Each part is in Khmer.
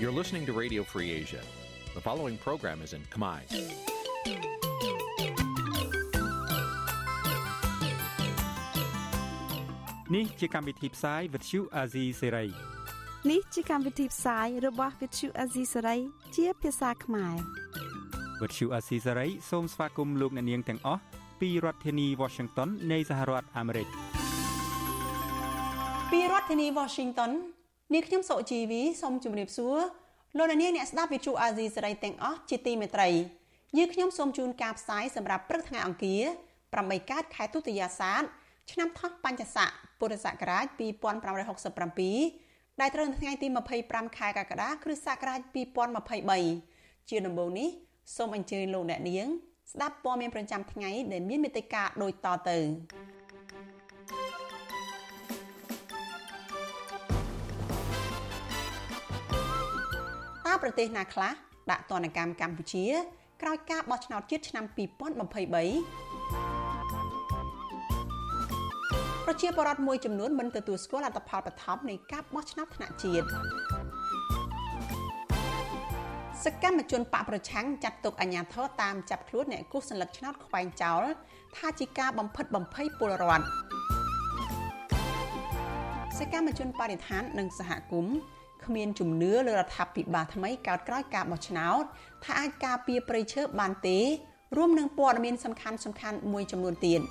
You're listening to Radio Free Asia. The following program is in Khmer. Nǐ ជាកម្មវិធីផ្សាយ Vuthu Azizi Serai នេះជាកម្មវិធីផ្សាយរបស់ Vuthu Azizi Serai ជាភាសាខ្មែរ Vuthu Azizi Serai សូមស្វាគមន៍លោកអ្នកនាងទាំងអស់ពីរដ្ឋធានី Washington នៃសហរដ្ឋអាមេរិកពីរដ្ឋធានី Washington នាងខ្ញុំសុជីវីសូមជម្រាបសួរលោកអ្នកនាងអ្នកស្ដាប់វិទ្យុអាស៊ីសេរីទាំងអស់ជាទីមេត្រីយើងខ្ញុំសូមជូនការផ្សាយសម្រាប់ព្រឹកថ្ងៃអង្គារ8កើតខែទុតិយាសាទឆ្នាំថោះបញ្ញស័កពុរសករាជ2567ដែលត្រូវនៅថ្ងៃទី25ខែកក្កដាគ្រិស្តសករាជ2023ជាដំបូងនេះសូមអញ្ជើញលោកអ្នកនាង ស្ដាប់ព័ត៌មានប្រចាំថ្ងៃដែលមានមេត្តាដូចតទៅ ប្រទេសណាខ្លះដាក់ទណ្ឌកម្មកម្ពុជា ក្រោយការបោះឆ្នោតជាតិឆ្នាំ2023ប្រជាពលរដ្ឋមួយចំនួនមិនទទួលស្គាល់លទ្ធផលបឋមនៃការបោះឆ្នោតថ្នាក់ជាតិសកម្មជនបកប្រឆាំងចាត់ទុកអាញាធរតាមចាប់ខ្លួនអ្នកគូសសัญลักษณ์ឆ្នោតខ្វែងចោលថាជាការបំផិតបំភ័យពលរដ្ឋសកម្មជនបរិស្ថាននិងសហគមន៍ គ្មានជំនឿលើរដ្ឋាភិបាលថ្មីកោតក្រោយការបោះឆ្នោតថាអាចការពារប្រៃឈើបានទេរួមនឹងព័ត៌មានសំខាន់សំខាន់មួយចំនួនទៀត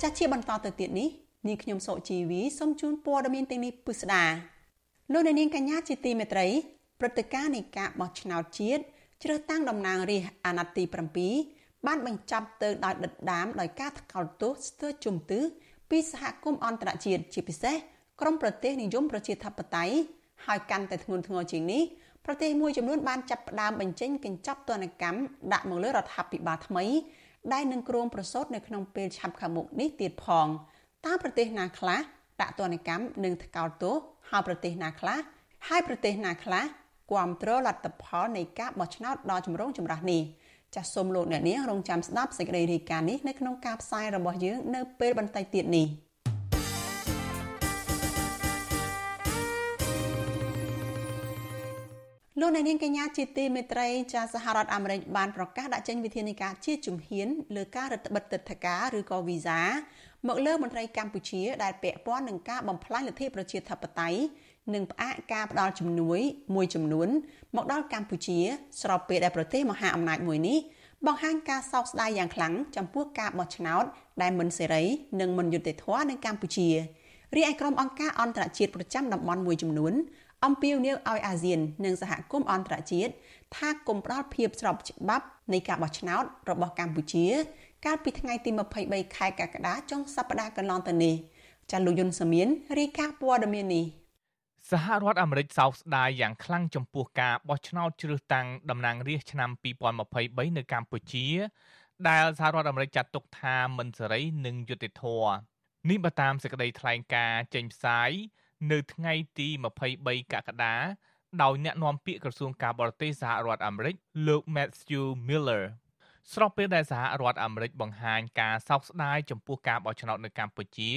ចាស់ជាបន្តទៅទៀតនេះនាងខ្ញុំសុជីវីសូមជូនព័ត៌មានទាំងនេះពិស្ដាលោកនាងកញ្ញាជាទីមេត្រីព្រឹត្តិការណ៍នៃការបោះឆ្នោតជាតិជ្រើសតាំងតំណាងរាស្ត្រអាណត្តិទី7បានបញ្ចប់ទៅដោយដិតដាមដោយការថ្កោលទោសស្ទើរជំទឺពីសហគមន៍អន្តរជាតិជាពិសេស ក្រមប្រទេសនិយមប្រជាធិបតេយ្យហើយកាន់តែធ្ងន់ធ្ងរជាងនេះប្រទេសមួយចំនួនបានចាប់ផ្ដើមបញ្ចេញកញ្ចប់ទណ្ឌកម្មដាក់មកលើរដ្ឋាភិបាលថ្មីដែលនឹងគ្រោងប្រសូតនៅក្នុងពេលឆាប់ខាងមុខនេះទៀតផងតើប្រទេសណាខ្លះដាក់ទណ្ឌកម្មនិងថ្កោលទោសហើយប្រទេសណាខ្លះហើយប្រទេសណាខ្លះគ្រប់គ្រងលទ្ធផលនៃការបោះឆ្នោតដ៏ចម្រូងចម្រាសនេះចាសសូមលោកអ្នកនាងរងចាំស្ដាប់សេចក្តីរាយការណ៍នេះនៅក្នុងការផ្សាយរបស់យើងនៅពេលបន្តិចទៀតនេះ។ លោកអ្នកនាងកញ្ញាជាទីមេត្រីចាសហរដ្ឋអាមេរិកបានប្រកាសដាក់ចេញវិធានការជាជំហានលើការរដ្ឋបិទទឹកធការឬក៏វីសាមកលើមន្ត្រីកម្ពុជាដែលពាក់ព័ន្ធនឹងការបំផ្លាញលទ្ធិប្រជាធិបតេយ្យនិងផ្អាកការផ្ដល់ជំនួយមួយចំនួន មកដល់កម្ពុជា ស្របពេលដែលប្រទេសមហាអំណាចមួយនេះបង្ហាញការសោកស្ដាយយ៉ាងខ្លាំងចំពោះការបោះឆ្នោត ដែលមិនសេរីនិងមិនយុត្តិធម៌នៅកម្ពុជារីឯក្រុមអង្គការអន្តរជាតិប្រចាំតំបន់មួយចំនួន អំពាវនាវឲ្យអាស៊ាន និងសហគមន៍អន្តរជាតិថាគុំផ្ដល់ភាពស្របច្បាប់នៃការបោះឆ្នោតរបស់កម្ពុជា កាលពីថ្ងៃទី23ខែកក្កដាចុងសប្តាហ៍កន្លងទៅនេះចាលោកយុនសាមៀនរាយការណ៍ព័ត៌មាននេះសហរដ្ឋអាមេរិកសោកស្ដាយយ៉ាងខ្លាំងចំពោះការបោះឆ្នោតជ្រើសតាំងតំណាងរាស្ត្រឆ្នាំ2023នៅកម្ពុជា ដែលសហរដ្ឋអាមេរិកចាត់ទុកថាមិនសេរីនិងយុត្តិធម៌នេះបើតាមសេចក្តីថ្លែងការណ៍ចេញផ្សាយ នៅថ្ងៃទី23កក្កដាដោយអ្នកនាំពាក្យក្រសួងការបរទេសសហរដ្ឋអាមេរិកលោក Matthew Miller ស្របពេលដែលសហរដ្ឋអាមេរិកបង្ហាញការសោកស្ដាយចំពោះការបោះឆ្នោតនៅកម្ពុជា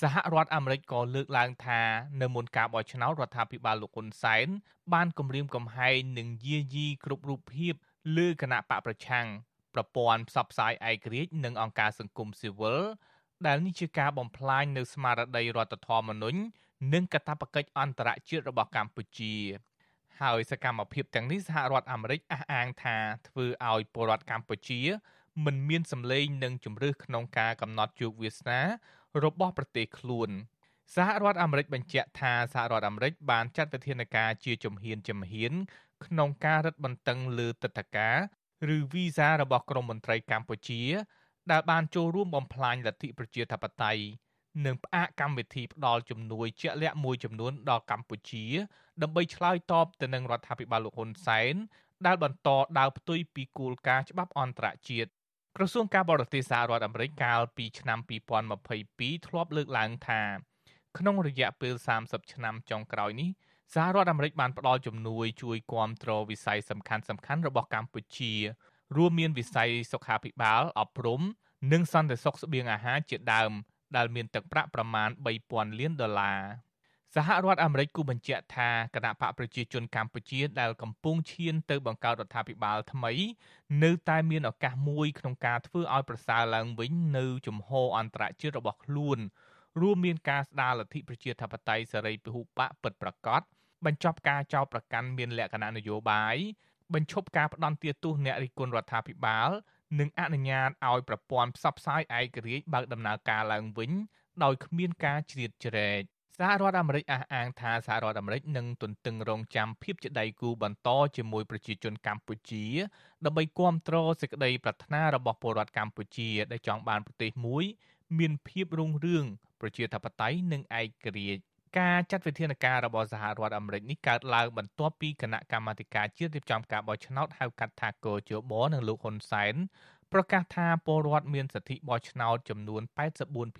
សហរដ្ឋអាមេរិកក៏លើកឡើងថានៅមុនការបោះឆ្នោតរដ្ឋាភិបាលលោកហ៊ុនសែនបានគម្រាមកំហែងនិងយាយីគ្រប់រូបភាពលើគណៈបកប្រឆាំងប្រព័ន្ធផ្សព្វផ្សាយឯករាជ្យនិងអង្គការសង្គមស៊ីវិលដែលនេះជាការបំផ្លាញនៅស្មារតីរដ្ឋធម្មនុញ្ញ និងកាតព្វកិច្ចអន្តរជាតិរបស់កម្ពុជាហើយសកម្មភាពទាំងនេះសហរដ្ឋអាមេរិកអះអាងថាធ្វើឲ្យពលរដ្ឋកម្ពុជា មិនមានសម្លេងនិងជំរឿសក្នុងការកំណត់ជោគវាសនា របស់ប្រទេសខ្លួនសហរដ្ឋអាមេរិកបញ្ជាក់ថាសហរដ្ឋអាមេរិកបានចាត់វិធានការជាជំហានជំហាន ក្នុងការរឹតបន្តឹងលើទឹកធការឬវីសារបស់ក្រមមន្ត្រីកម្ពុជា ដែលបានចូលរួមបំផ្លាញលទ្ធិប្រជាធិបតេយ្យ និងផ្អាកកម្មវិធីផ្ដល់ជំនួយជាក់លាក់មួយចំនួនដល់កម្ពុជា ដើម្បីឆ្លើយតបទៅនឹងរដ្ឋាភិបាលលោកហ៊ុនសែនដែលបន្តដើរផ្ទុយពីគោលការណ៍ច្បាប់អន្តរជាតិក្រសួងការបរទេសសហរដ្ឋអាមេរិកកាលពីឆ្នាំ2022ធ្លាប់លើកឡើងថាក្នុងរយៈពេល30ឆ្នាំចុងក្រោយនេះសហរដ្ឋអាមេរិកបានផ្ដល់ជំនួយជួយគាំទ្រវិស័យសំខាន់ៗរបស់កម្ពុជា រួមមានវិស័យសុខាភិបាលអប់រំនិងសន្តិសុខស្បៀងអាហារជាដើម ដែលមានទឹកប្រាក់ប្រមាណ3000លានដុល្លារសហរដ្ឋអាមេរិកគូបញ្ជាក់ថាគណៈបកប្រជាជនកម្ពុជាដែលកំពុងឈានទៅបង្កើតរដ្ឋាភិបាលថ្មី នៅតែមានឱកាសមួយក្នុងការធ្វើឲ្យប្រសើរឡើងវិញនៅជំហរអន្តរជាតិរបស់ខ្លួនរួមមានការស្ដារលទ្ធិប្រជាធិបតេយ្យសេរីពហុបកពិតប្រាកដបញ្ចប់ការចោទប្រកាន់មានលក្ខណៈនយោបាយបញ្ឈប់ការផ្ដន់ទាទោសអ្នករិះគន់រដ្ឋាភិបាល និងអនុញ្ញាតឲ្យប្រព័ន្ធផ្សព្វផ្សាយឯករាជ្យបើកដំណើរការឡើងវិញដោយគ្មានការជ្រៀតជ្រែកសហរដ្ឋអាមេរិកអះអាងថាសហរដ្ឋអាមេរិកនឹងទន្ទឹងរង់ចាំភាពជាដៃគូបន្តជាមួយប្រជាជនកម្ពុជាដើម្បីគ្រប់គ្រងសេចក្តីប្រាថ្នារបស់ពលរដ្ឋកម្ពុជាដែលចង់បានប្រទេសមួយ មានភាពរុងរឿងប្រជាធិបតេយ្យនិងឯករាជ្យ ការចាត់វិធានការរបស់សហរដ្ឋអាមេរិកនេះកើតឡើងបន្ទាប់ពីគណៈកម្មាធិការជាតិរៀបចំការបោះឆ្នោតហៅកាត់ថាកោជបនិងលោកហ៊ុនសែនប្រកាសថាពលរដ្ឋមានសិទ្ធិបោះឆ្នោតចំនួន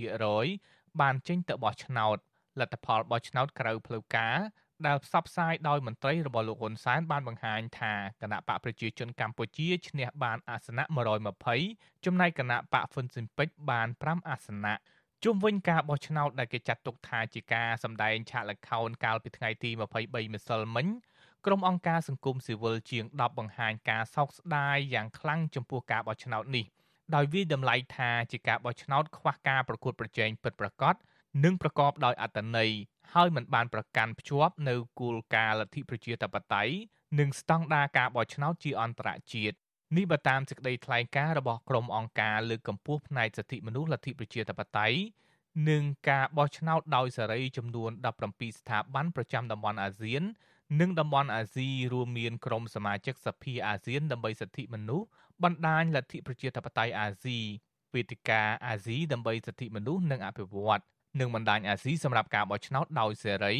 84%បានចេញទៅបោះឆ្នោតលទ្ធផលបោះឆ្នោតក្រៅផ្លូវការដែលផ្សព្វផ្សាយដោយមន្ត្រីរបស់លោកហ៊ុនសែនបានបង្ហាញថាគណៈបកប្រជាជនកម្ពុជាឈ្នះបានអាសនៈ120ចំណែកគណៈបកហ្វុនស៊ិនពេជ្របាន5អាសនៈ ជុំវិញការបោះឆ្នោតដែលគេចាត់ទុកថាជាការសម្ដែងឆាកល្ខោនកាលពីថ្ងៃទី23ម្សិលមិញក្រុមអង្គការសង្គមស៊ីវិលជាង10បង្ហាញការសោកស្ដាយយ៉ាងខ្លាំងចំពោះការបោះឆ្នោតនេះដោយវាយតម្លៃថាជាការបោះឆ្នោតខ្វះការប្រកួតប្រជែងពិតប្រាកដនិងប្រកបដោយអត្តន័យហើយមិនបានប្រកាន់ភ្ជាប់នៅគោលការណ៍លទ្ធិប្រជាធិបតេយ្យនិងស្តង់ដារការបោះឆ្នោតជាអន្តរជាតិ នេះបើតាមសេចក្តីថ្លែងការណ៍របស់ក្រុមអង្គការលើកកម្ពស់ផ្នែកសិទ្ធិមនុស្សលទ្ធិប្រជាធិបតេយ្យនិងការបោះឆ្នោតដោយសេរីចំនួន17ស្ថាប័នប្រចាំតំបន់អាស៊ាន និងតំបន់អាស៊ីរួមមានក្រុមសមាជិកសភាអាស៊ានដើម្បីសិទ្ធិមនុស្សបណ្ដាញលទ្ធិប្រជាធិបតេយ្យអាស៊ីវេទិកាអាស៊ីដើម្បីសិទ្ធិមនុស្សនិងអភិវឌ្ឍនិងបណ្ដាញអាស៊ីសម្រាប់ការបោះឆ្នោតដោយសេរី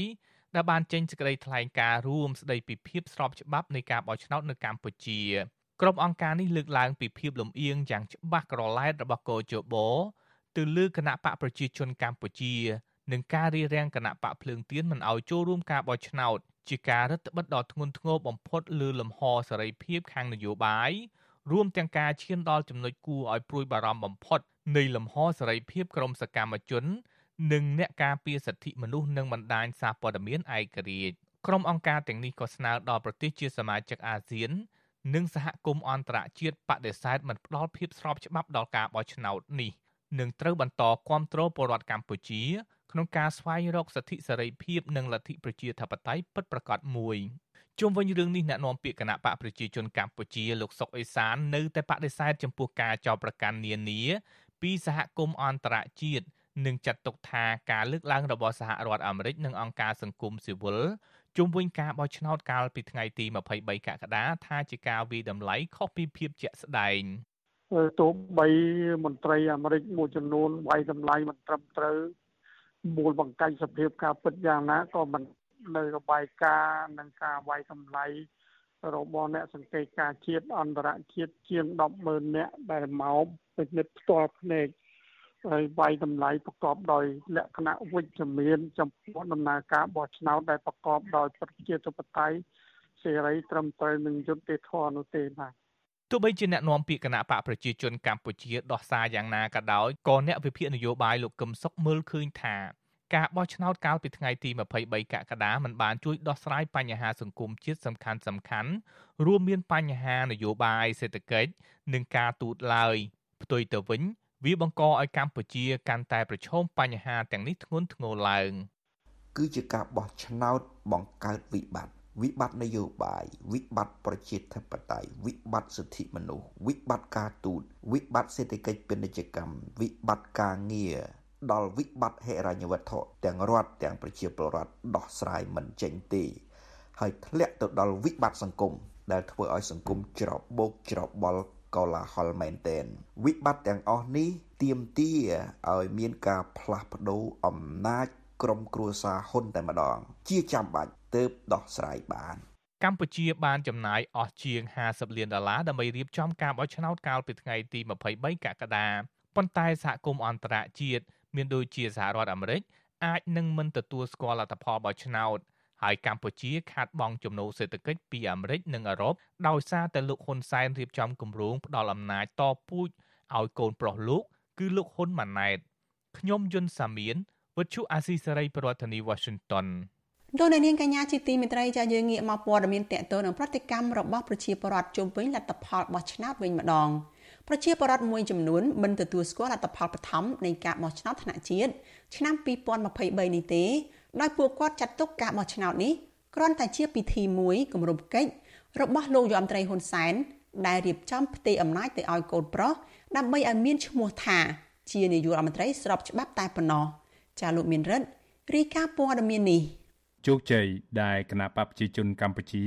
ដែលបានចេញសេចក្តីថ្លែងការណ៍រួមស្តីពីភាពស្របច្បាប់នៃការបោះឆ្នោតនៅកម្ពុជា ក្រុមអង្គការនេះលើកឡើងពីភាពលំអៀងយ៉ាងច្បាស់ក្រឡែតរបស់កោជបទៅលើគណៈបកប្រជាជនកម្ពុជានិងការរៀបរៀងគណៈបកភ្លើងទៀនមិនឲ្យចូលរួមការបោះឆ្នោតជាការរឹតបន្តឹងដ៏ធ្ងន់ធ្ងរបំផុតលើលំហសេរីភាពខាងនយោបាយរួមទាំងការឈានដល់ចំណុចគួរឲ្យព្រួយបារម្ភបំផុតនៃលំហសេរីភាពក្រមសកម្មជន និងអ្នកការពារសិទ្ធិមនុស្សនិងបណ្ដាញសារព័ត៌មានឯករាជ្យក្រុមអង្គការទាំងនេះក៏ស្នើដល់ប្រទេសជាសមាជិកអាស៊ាន និងសហគមន៍អន្តរជាតិបដិសេធមិនផ្ដល់ភាពស្របច្បាប់ដល់ការបោះឆ្នោតនេះនឹងត្រូវបន្តគ្រប់គ្រងពលរដ្ឋកម្ពុជាក្នុងការស្វែងរកសិទ្ធិសេរីភាពនិងលទ្ធិប្រជាធិបតេយ្យពិតប្រាកដមួយជុំវិញរឿងនេះអ្នកនាំពាក្យគណៈបកប្រជាជនកម្ពុជាលោកសុកអេសាននៅតែបដិសេធចំពោះការចោទប្រកាន់នានាពីសហគមន៍អន្តរជាតិនិងចាត់ទុកថាការលើកឡើងរបស់សហរដ្ឋអាមេរិកនិងអង្គការសង្គមស៊ីវិល ជុំវិញការបោះឆ្នោតកាលពីថ្ងៃទី23កក្កដាថាជាការវិតម្លៃខុសពីភាពជាក់ស្ដែងទោះបីមន្ត្រីអាមេរិកមួយចំនួនវាយតម្លៃមិនត្រឹមត្រូវមូលបង្កាច់សភាពការពិតយ៉ាងណាក៏មិននៅរបាយការណ៍និងការវាយតម្លៃរបស់អ្នកសង្កេតការជាតិអន្តរជាតិជាង100,000នាក់ដែលមកពិនិត្យផ្ទាល់ភ្នែក ហើយវាយតម្លៃប្រកបដោយលក្ខណៈវិជ្ជមានចំពោះដំណើរការបោះឆ្នោតដែលប្រកបដោយប្រជាធិបតេយ្យសេរីត្រឹមត្រូវនឹងយុត្តិធម៌នោះទេបាទទោះបីជាអ្នកនាំពាក្យគណៈបកប្រជាជនកម្ពុជាដោះសារយ៉ាងណាក៏ដោយក៏អ្នកវិភាគនយោបាយលោកកឹមសុខមើលឃើញថាការបោះឆ្នោតកាលពីថ្ងៃទី23កក្កដាមិនបានជួយដោះស្រាយបញ្ហាសង្គមជាតិសំខាន់សំខាន់រួមមានបញ្ហានយោបាយសេដ្ឋកិច្ចនិងការទូតឡើយផ្ទុយទៅវិញ វាបង្កឲ្យកម្ពុជាកាន់តែប្រឈមបញ្ហាទាំងនេះធ្ងន់ធ្ងរឡើង គឺជាការបោះឆ្នោតបង្កើតវិបត្តិវិបត្តិនយោបាយវិបត្តិប្រជាធិបតេយ្យវិបត្តិសិទ្ធិមនុស្សវិបត្តិការទូតវិបត្តិសេដ្ឋកិច្ចពាណិជ្ជកម្មវិបត្តិការងារដល់វិបត្តិហិរញ្ញវត្ថុទាំងរដ្ឋទាំងប្រជាពលរដ្ឋដោះស្រាយមិនចេញទេហើយធ្លាក់ទៅដល់វិបត្តិសង្គមដែលធ្វើឲ្យសង្គមច្របូកច្របល់ កលាហលមែនទែនវិបត្តិទាំងអស់នេះទាមទារឲ្យមានការផ្លាស់ប្ដូរអំណាចក្រុមគ្រួសារហ៊ុនតែម្ដង ជាចាំបាច់ទើបដោះស្រាយបានកម្ពុជាបានចំណាយអស់ជាង50លានដុល្លារដើម្បីរៀបចំការបោះឆ្នោតកាលពីថ្ងៃទី23កក្កដាប៉ុន្តែសហគមន៍អន្តរជាតិមានដូចជាសហរដ្ឋអាមេរិកអាចនឹងមិនទទួលស្គាល់លទ្ធផលបោះឆ្នោត ហើយកម្ពុជាខាតបង់ចំណូលសេដ្ឋកិច្ចពីអាមេរិកនិងអឺរ៉ុបដោយសារតែលោកហ៊ុនសែនរៀបចំគម្រោងផ្ដាល់អំណាចតពូជឲ្យកូនប្រុសលោក គឺលោកហ៊ុនម៉ាណែតខ្ញុំយុនសាមៀនវិទ្យុអាស៊ីសេរីប្រធានាធិបតី Washington លោកអ្នកនាងកញ្ញាជាទីមេត្រីចាយើងងាកមកព័ត៌មានតកតទៅនឹងប្រតិកម្មរបស់ប្រជាពលរដ្ឋជុំវិញលទ្ធផលបោះឆ្នោតវិញម្ដងប្រជាពលរដ្ឋមួយចំនួនមិនទទួលស្គាល់លទ្ធផលបឋមនៃការបោះឆ្នោតថ្នាក់ជាតិឆ្នាំ2023នេះទេ ដោយពួកគាត់ចាត់ទុកការបោះឆ្នោតនេះគ្រាន់តែជាពិធីមួយគម្រប់កិច្ចរបស់លោកយមត្រីហ៊ុនសែនដែលរៀបចំផ្ទេរអំណាចទៅឲ្យកូនប្រុសដើម្បីឲ្យមានឈ្មោះថា ជានាយករដ្ឋមន្ត្រីស្របច្បាប់តែប៉ុណ្ណោះចាលោកមានរិទ្ធរីកាព័ត៌មាននេះជោគជ័យដែលគណៈបព្វជិជនកម្ពុជា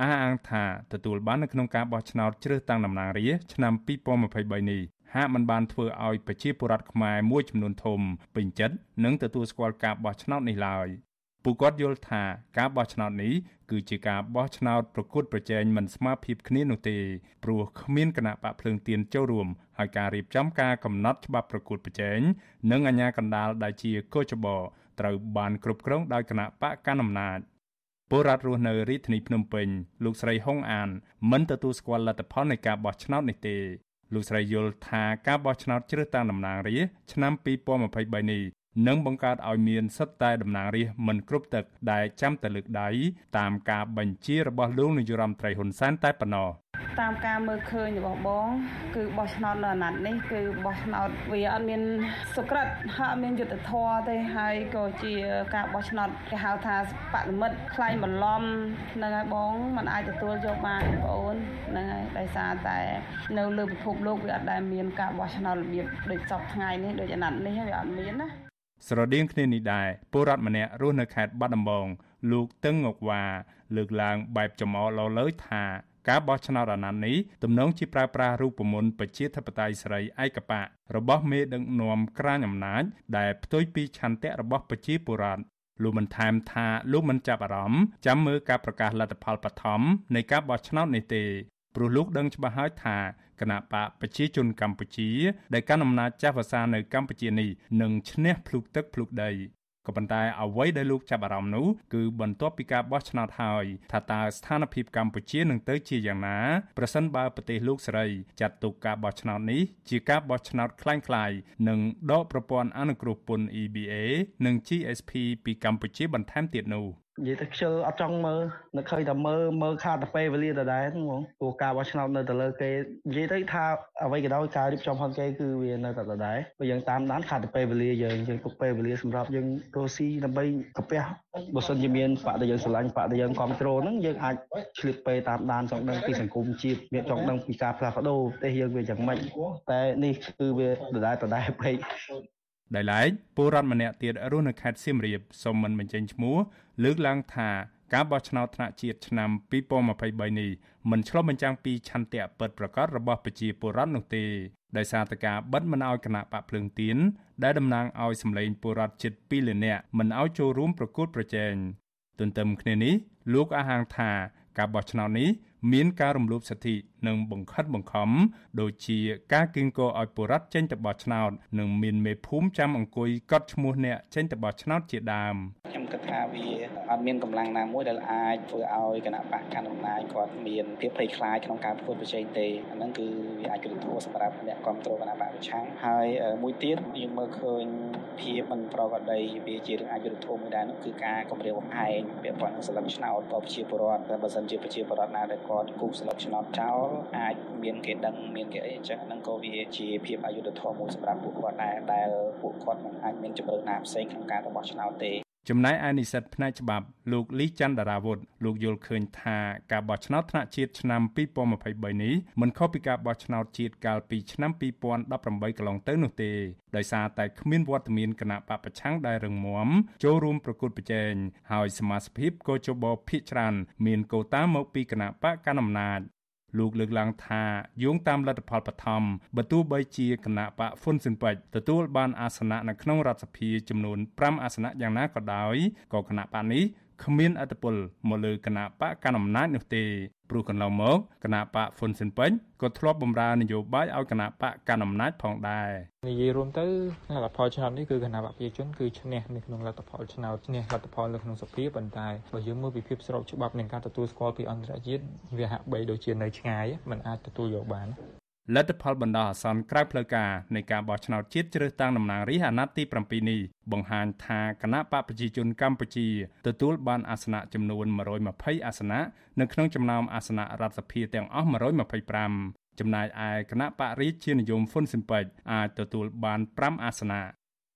អះអាងថាទទួលបាននៅក្នុងការបោះឆ្នោតជ្រើសតាំងតំណាងរាស្ត្រឆ្នាំ2023នេះ ហាក់មិនបានធ្វើឲ្យប្រជាពលរដ្ឋខ្មែរមួយចំនួនធំពេញចិត្តនិងទទួលស្គាល់ការបោះឆ្នោតនេះឡើយពួកគាត់យល់ថាការបោះឆ្នោតនេះគឺជាការបោះឆ្នោតប្រកួតប្រជែងមិនស្មើភាពគ្នានោះទេព្រោះគ្មានគណៈបកភ្លើងទៀនចូលរួមហើយការរៀបចំការកំណត់ច្បាប់ប្រកួតប្រជែងនិងអាជ្ញាកណ្ដាលដែលជាកោចបត្រូវបានគ្រប់គ្រងដោយគណៈបកកណ្ដាលអំណាចពលរដ្ឋរស់នៅរាជធានីភ្នំពេញលោកស្រីហុងអានមិនទទួលស្គាល់លទ្ធផលនៃការបោះឆ្នោតនេះទេ លោកស្រីយល់ថាការបោះឆ្នោតជ្រើសតាំងតំណាងរាស្ត្រឆ្នាំ2023នេះនិងបង្កើតឲ្យមានសិទ្ធិតែតំណាងរាស្ត្រមិនគ្រប់ទឹកដែលចាំតែលើកដៃតាមការបញ្ជារបស់លោកនាយរដ្ឋមន្ត្រីហ៊ុនសែនតែប៉ុណ្ណោះ តាមការមើលឃើញរបស់បង គឺបោះឆ្នោតនៅអាណត្តិនេះគឺបោះឆ្នោតវាអត់មានសុក្រិតហើយអត់មានយុទ្ធធរទេហើយក៏ជាការបោះឆ្នោតគេហៅថាបដិមិត្តខ្លាញ់បន្លំហ្នឹងហើយបងมันអាចទទួលយកបានបងអូនហ្នឹងហើយដោយសារតែនៅលើពិភពលោកវាអត់ដែលមានការបោះឆ្នោតរបៀបដូចសពថ្ងៃនេះដូចអាណត្តិនេះវាអត់មានណាស្រដៀងគ្នានេះដែរពលរដ្ឋម្នាក់រស់នៅខេត្តបាត់ដំបងលោកតឹងងកវ៉ាលើកឡើងបែបចំអកលោលើយថា ការបោះឆ្នោតអាណត្តិនេះទំនងជាប្រើប្រាស់រូបមន្តប្រជាធិបតេយ្យសេរីឯកបៈរបស់មេដឹកនាំក្រាញអំណាច ដែលផ្ទុយពីឆន្ទៈរបស់ប្រជាពលរដ្ឋលោកបានថែមថាលោកមិនចាប់អារម្មណ៍ចាំមើលការប្រកាសលទ្ធផលបឋមនៃការបោះឆ្នោតនេះទេព្រោះលោកដឹងច្បាស់ហើយថាគណៈបកប្រជាជនកម្ពុជា ដែលកាន់អំណាចចាស់វសានៅកម្ពុជានេះនឹងឈ្នះភ្លុកទឹកភ្លុកដី ក៏ប៉ុន្តែអ្វីដែលលោកចាប់អារម្មណ៍នោះគឺបន្ទាប់ពីការបោះឆ្នោតហើយថាតើស្ថានភាពកម្ពុជានឹងទៅជាយ៉ាងណាប្រសិនបើប្រទេសលោកសេរីចាត់ទុកការបោះឆ្នោតនេះជាការបោះឆ្នោតคล้ายៗនិងដកប្រព័ន្ធអនុគ្រោះពន្ធ EBA និង GSP ពីកម្ពុជាបន្ថែមទៀតនោះ។ និយាយទៅខ្ជិលអត់ចង់មើលនៅឃើញតែមើលមើលខាតតែពេលវេលាដដែលហ្នឹងហ្មងព្រោះការបោះឆ្នោតនៅតែលើគេនិយាយទៅថាអ្វីក៏ដោយការរៀបចំផងគេគឺវានៅតែដដែលបើយើងតាមដានខាតតែពេលវេលាយើងយើងទុកពេលវេលាសម្រាប់យើងរស់ស៊ីដើម្បីកាពះបើសិនជាមានបកដែលយើងស្រឡាញ់បកដែលយើងគ្រប់គ្រងហ្នឹងយើងអាចឆ្លៀតពេលតាមដានចង់ដឹងពីសង្គមជាតិមានចង់ដឹងពីការផ្លាស់ប្ដូរប្រទេសយើងវាយ៉ាងម៉េចតែនេះគឺវាដដែលដដែលពេក ដែលឡែកពលរដ្ឋម្នាក់ទៀតរស់នៅខេត្តសៀមរាបសូមមិនបញ្ចេញឈ្មោះលើកឡើងថាការបោះឆ្នោតថ្នាក់ជាតិឆ្នាំ2023នេះមិនឆ្លុះបញ្ចាំងពីឆន្ទៈពិតប្រាកដរបស់ប្រជាពលរដ្ឋនោះទេដោយសារតែការបិទមិនអោយគណៈបកភ្លើងទៀនដែលតំណាងឲ្យសម្លេងពលរដ្ឋជិត2លាននាក់មិនអោយចូលរួមប្រកួតប្រជែងទន្ទឹមគ្នានេះលោកអះអាងថាការបោះឆ្នោតនេះមានការរំលោភសិទ្ធិ និងបង្ខិតបង្ខំដូចជាការគៀងគរឲ្យបុរដ្ឋចេញទៅបោះឆ្នោតនិងមានមេភូមិចាំអង្គុយកត់ឈ្មោះអ្នកចេញទៅបោះឆ្នោតជាដើមខ្ញុំគិតថាវាអត់មានកម្លាំងណាមួយដែលអាចធ្វើឲ្យគណៈបកកណ្ដាលអំណាចគាត់មានភាពភ័យខ្លាចក្នុងការប្រកួតប្រជែងទេអាហ្នឹងគឺវាអាចគ្រោះធัวសម្រាប់អ្នកគ្រប់គ្រងគណៈបកប្រឆាំងហើយមួយទៀតយើងមើលឃើញភាពមិនប្រក្រតីវាជារឿងអយុត្តិធម៌មួយដែរនោះគឺការគម្រាមកំហែងពាក់ព័ន្ធនឹងសិលឹកឆ្នោតរបស់ប្រជាពលរដ្ឋតែបើសិនជាប្រជាពលរដ្ឋណាដែលគាត់គូសស្លឹកឆ្នោតចោលអាចមានគេដឹងមានគេអីអញ្ចឹងហ្នឹងក៏វាជាភាពអយុត្តិធម៌មួយសម្រាប់ពួកគាត់ដែរដែលពួកគាត់មិនអាចមានជំរឿនណាផ្សេងក្នុងការរបស់ឆ្នោតទេចំណែកឯនិស្សិតផ្នែកច្បាប់លោកលីច័ន្ទរាវុធលោកយល់ឃើញថាការបោះឆ្នោតថ្នាក់ជាតិឆ្នាំ2023នេះមិនខុសពីការបោះឆ្នោតជាតិកាលពីឆ្នាំ2018កន្លងទៅនោះទេដោយសារតែគ្មានវត្តមានគណៈបពប្រឆាំងដែលរឹងមាំចូលរួមប្រគល់ប្រជែងហើយសមាជិកក៏ជបភាកច្រើនមានកូតាមកពីគណៈបកកណ្ដាលអំណាច លោកលើកឡើងថាយោងតាមលទ្ធផលបឋមបើទោះបីជាគណៈបកហ៊ុនស៊ិនពេជ្រទទួលបានអាសនៈនៅក្នុងរដ្ឋសភាចំនួន5អាសនៈយ៉ាងណាក៏ដោយក៏គណៈបកនេះ គ្មានអធិបុលមកលើគណៈបកកណ្ដាលអំណាចនោះទេព្រោះកន្លងមកគណៈបកហ៊ុនស៊ិនពេជ្រក៏ធ្លាប់បម្រើនយោបាយឲ្យគណៈបកកណ្ដាលអំណាចផងដែរនិយាយរួមទៅលទ្ធផលឆ្នោតនេះគឺគណៈបកប្រជាជនគឺឈ្នះនៅក្នុងលទ្ធផលឆ្នោតឈ្នះលទ្ធផលនៅក្នុងសភាប៉ុន្តែបើយើងមើលពីភាពស្របច្បាប់នៃការទទួលស្គាល់ពីអន្តរជាតិវាហាក់បីដូចជានៅឆ្ងាយមិនអាចទទួលយកបាន លទ្ធផលបណ្ដោះអាសន្នក្រៅផ្លូវការនៃការបោះឆ្នោតជាតិជ្រើសតាំងតំណាងរាស្ត្រអាណត្តិទី7នេះបង្ហាញថាគណៈបកប្រជាជនកម្ពុជាទទួលបានអាសនៈចំនួន120អាសនៈនៅក្នុងចំណោមអាសនៈរដ្ឋសភាទាំងអស់125ចំណែកឯគណៈបរិជានិយមហ៊ុនស៊ិនប៉ិចអាចទទួលបាន5អាសនៈ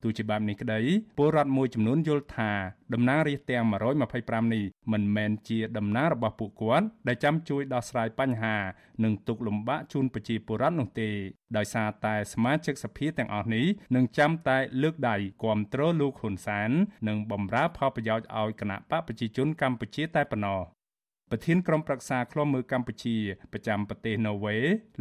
ទោះជាបែបនេះក្តីពលរដ្ឋមួយចំនួនយល់ថាតំណាងរាស្ត្រទាំង125នេះមិនមែនជាតំណាងរបស់ពួកគាត់ដែលចាំជួយដោះស្រាយបញ្ហា និងទុកលំបាកជូនប្រជាពលរដ្ឋនោះទេដោយសារតែសមាជិកសភាទាំងអស់នេះនឹងចាំតែលើកដៃគាំទ្រលោកហ៊ុនសែននិងបម្រើផលប្រយោជន៍ឲ្យគណៈបកប្រជាជនកម្ពុជាតែប៉ុណ្ណោះប្រធានក្រុមប្រឹក្សាឃ្លាំមើលកម្ពុជាប្រចាំប្រទេសណូវេ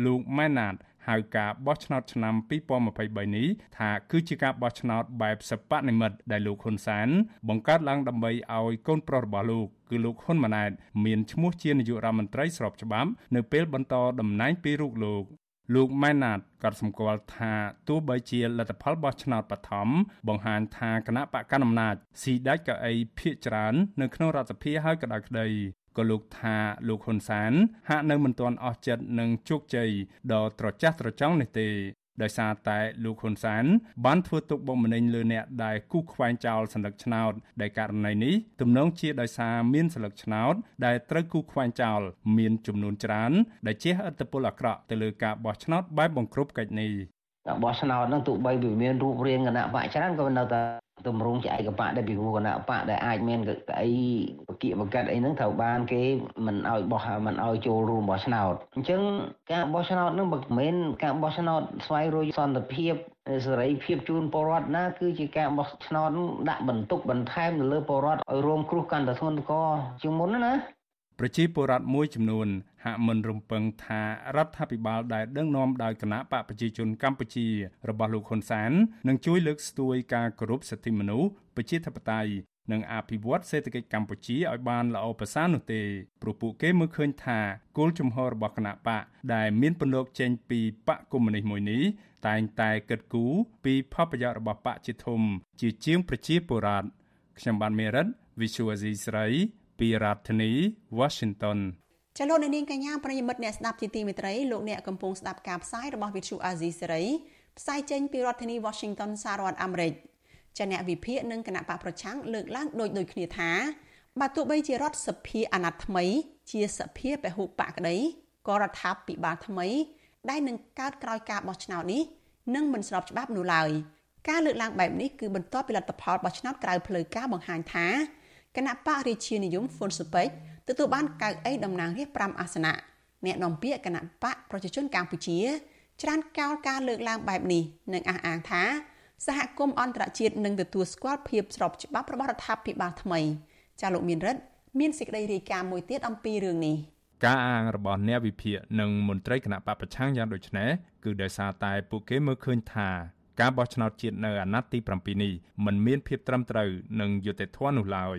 លោកម៉ែណាត ហៅការបោះឆ្នោតឆ្នាំ2023នេះថាគឺជាការបោះឆ្នោតបែបសិប្បនិមិត្តដែលលោកហ៊ុនសែនបង្កើតឡើងដើម្បីឲ្យកូនប្រុសរបស់លោកគឺលោកហ៊ុនម៉ាណែតមានឈ្មោះជានាយករដ្ឋមន្ត្រីស្របច្បាប់នៅពេលបន្តតំណែងពីរូបលោកលោកម៉ែនណាតក៏សម្គាល់ថាទោះបីជាលទ្ធផលបោះឆ្នោតបឋមបង្ហាញថាគណៈបកកណ្ដាលអំណាចស៊ីដាច់កៅអីភាកច្រើននៅក្នុងរដ្ឋសភាហើយក៏ដោយក្តី ក៏លោកថាលោកហ៊ុនសាន ហាក់នៅមិនទាន់អស់ចិត្តនឹងជោគជ័យដ៏ត្រចះត្រចង់នេះទេដោយសារតែលោកហ៊ុនសាន បានធ្វើទុកបុកម្នេញលើអ្នកដែលគូសខ្វែងចោលសន្លឹកឆ្នោតដែលករណីនេះទំនងជាដោយសារមានសន្លឹកឆ្នោតដែលត្រូវគូសខ្វែងចោលមានចំនួនច្រើនដែលជះឥទ្ធិពលអាក្រក់ទៅលើការបោះឆ្នោតបែបបង្ក្រប់កិច្ចនេះបោះឆ្នោតហ្នឹងទោះបីវាមានរូបរាងគណៈបកច្រើនក៏នៅតែ ទម្រង់ជាឯកបកដែលពីគណៈបកដែលអាចមានកអីបកិបកិតអីហ្នឹងត្រូវបានគេមិនឲ្យបោះមិនឲ្យចូលរួមបោះឆ្នោតអញ្ចឹងការបោះឆ្នោតហ្នឹងមិនមែនការបោះឆ្នោតស្វែងរកសន្តិភាពសេរីភាពជូនពលរដ្ឋណាគឺជាការបោះឆ្នោតដាក់បន្ទុកបន្ថែមទៅលើពលរដ្ឋឲ្យរួមគ្រោះកាន់តែធ្ងន់ធ្ងរជាងមុនណា ប្រជាពលរដ្ឋមួយចំនួនហាក់មិនរំពឹងថារដ្ឋាភិបាលដែលដឹកនាំដោយគណៈបកប្រជាជនកម្ពុជារបស់លោកហ៊ុនសាននឹងជួយលើកស្ទួយការគោរពសិទ្ធិមនុស្សប្រជាធិបតេយ្យនិងអភិវឌ្ឍសេដ្ឋកិច្ចកម្ពុជាឲ្យបានល្អប្រសើរនោះទេព្រោះពួកគេមើលឃើញថាគោលជំហររបស់គណៈបកដែលមានពន្លកចេញពីបកកុម្មុយនីសមួយនេះតែងតែគិតគូរពីផលប្រយោជន៍របស់បកជាធំជាជាងប្រជាពលរដ្ឋខ្ញុំបានមេរិត Visual Asia ស្រី ពីរដ្ឋធានី Washington ចលនានាងកញ្ញាប្រិយមិត្តអ្នកស្ដាប់ជាទីមេត្រីលោកអ្នកកំពុងស្ដាប់ការផ្សាយរបស់ Vithu Azizi សេរីផ្សាយចេញពីរដ្ឋធានី Washington សហរដ្ឋអាមេរិកចាអ្នកវិភាគនិងគណៈបកប្រឆាំងលើកឡើងដូចដូចគ្នាថាបើទោះបីជារដ្ឋសភាអាណត្តិថ្មី ជាសភាពហុបកក្តីក៏រដ្ឋាភិបាលថ្មី ដែលនឹងកើតក្រោយការបោះឆ្នោតនេះនឹងមិនស្របច្បាប់នោះឡើយការលើកឡើងបែបនេះគឺបន្ទាប់ពីលទ្ធផលបោះឆ្នោតក្រៅផ្លូវការបង្ហាញថា គណៈបករាជានិយមហ៊ុនស៊ុបេកទទួលបានកៅអីតំណាងរាស្ត្រ5អាសនៈអ្នកនាំពាក្យគណៈបកប្រជាជនកម្ពុជាច្រានកោលការលើកឡើងបែបនេះនិងអះអាងថា សហគមន៍អន្តរជាតិនឹងទទួលស្គាល់ភាពស្របច្បាប់របស់រដ្ឋាភិបាលថ្មី ចាលោកមានរិទ្ធមានសេចក្តីរាយការណ៍មួយទៀតអំពីរឿងនេះការអាងរបស់អ្នកវិភាគនិងមន្ត្រីគណៈបពប្រឆាំងយ៉ាងដូចនេះគឺដោយសារតែពួកគេមើលឃើញថាការបោះឆ្នោតជាតិនៅអាណត្តិទី7នេះមិនមានភាពត្រឹមត្រូវនិងយុត្តិធម៌នោះឡើយ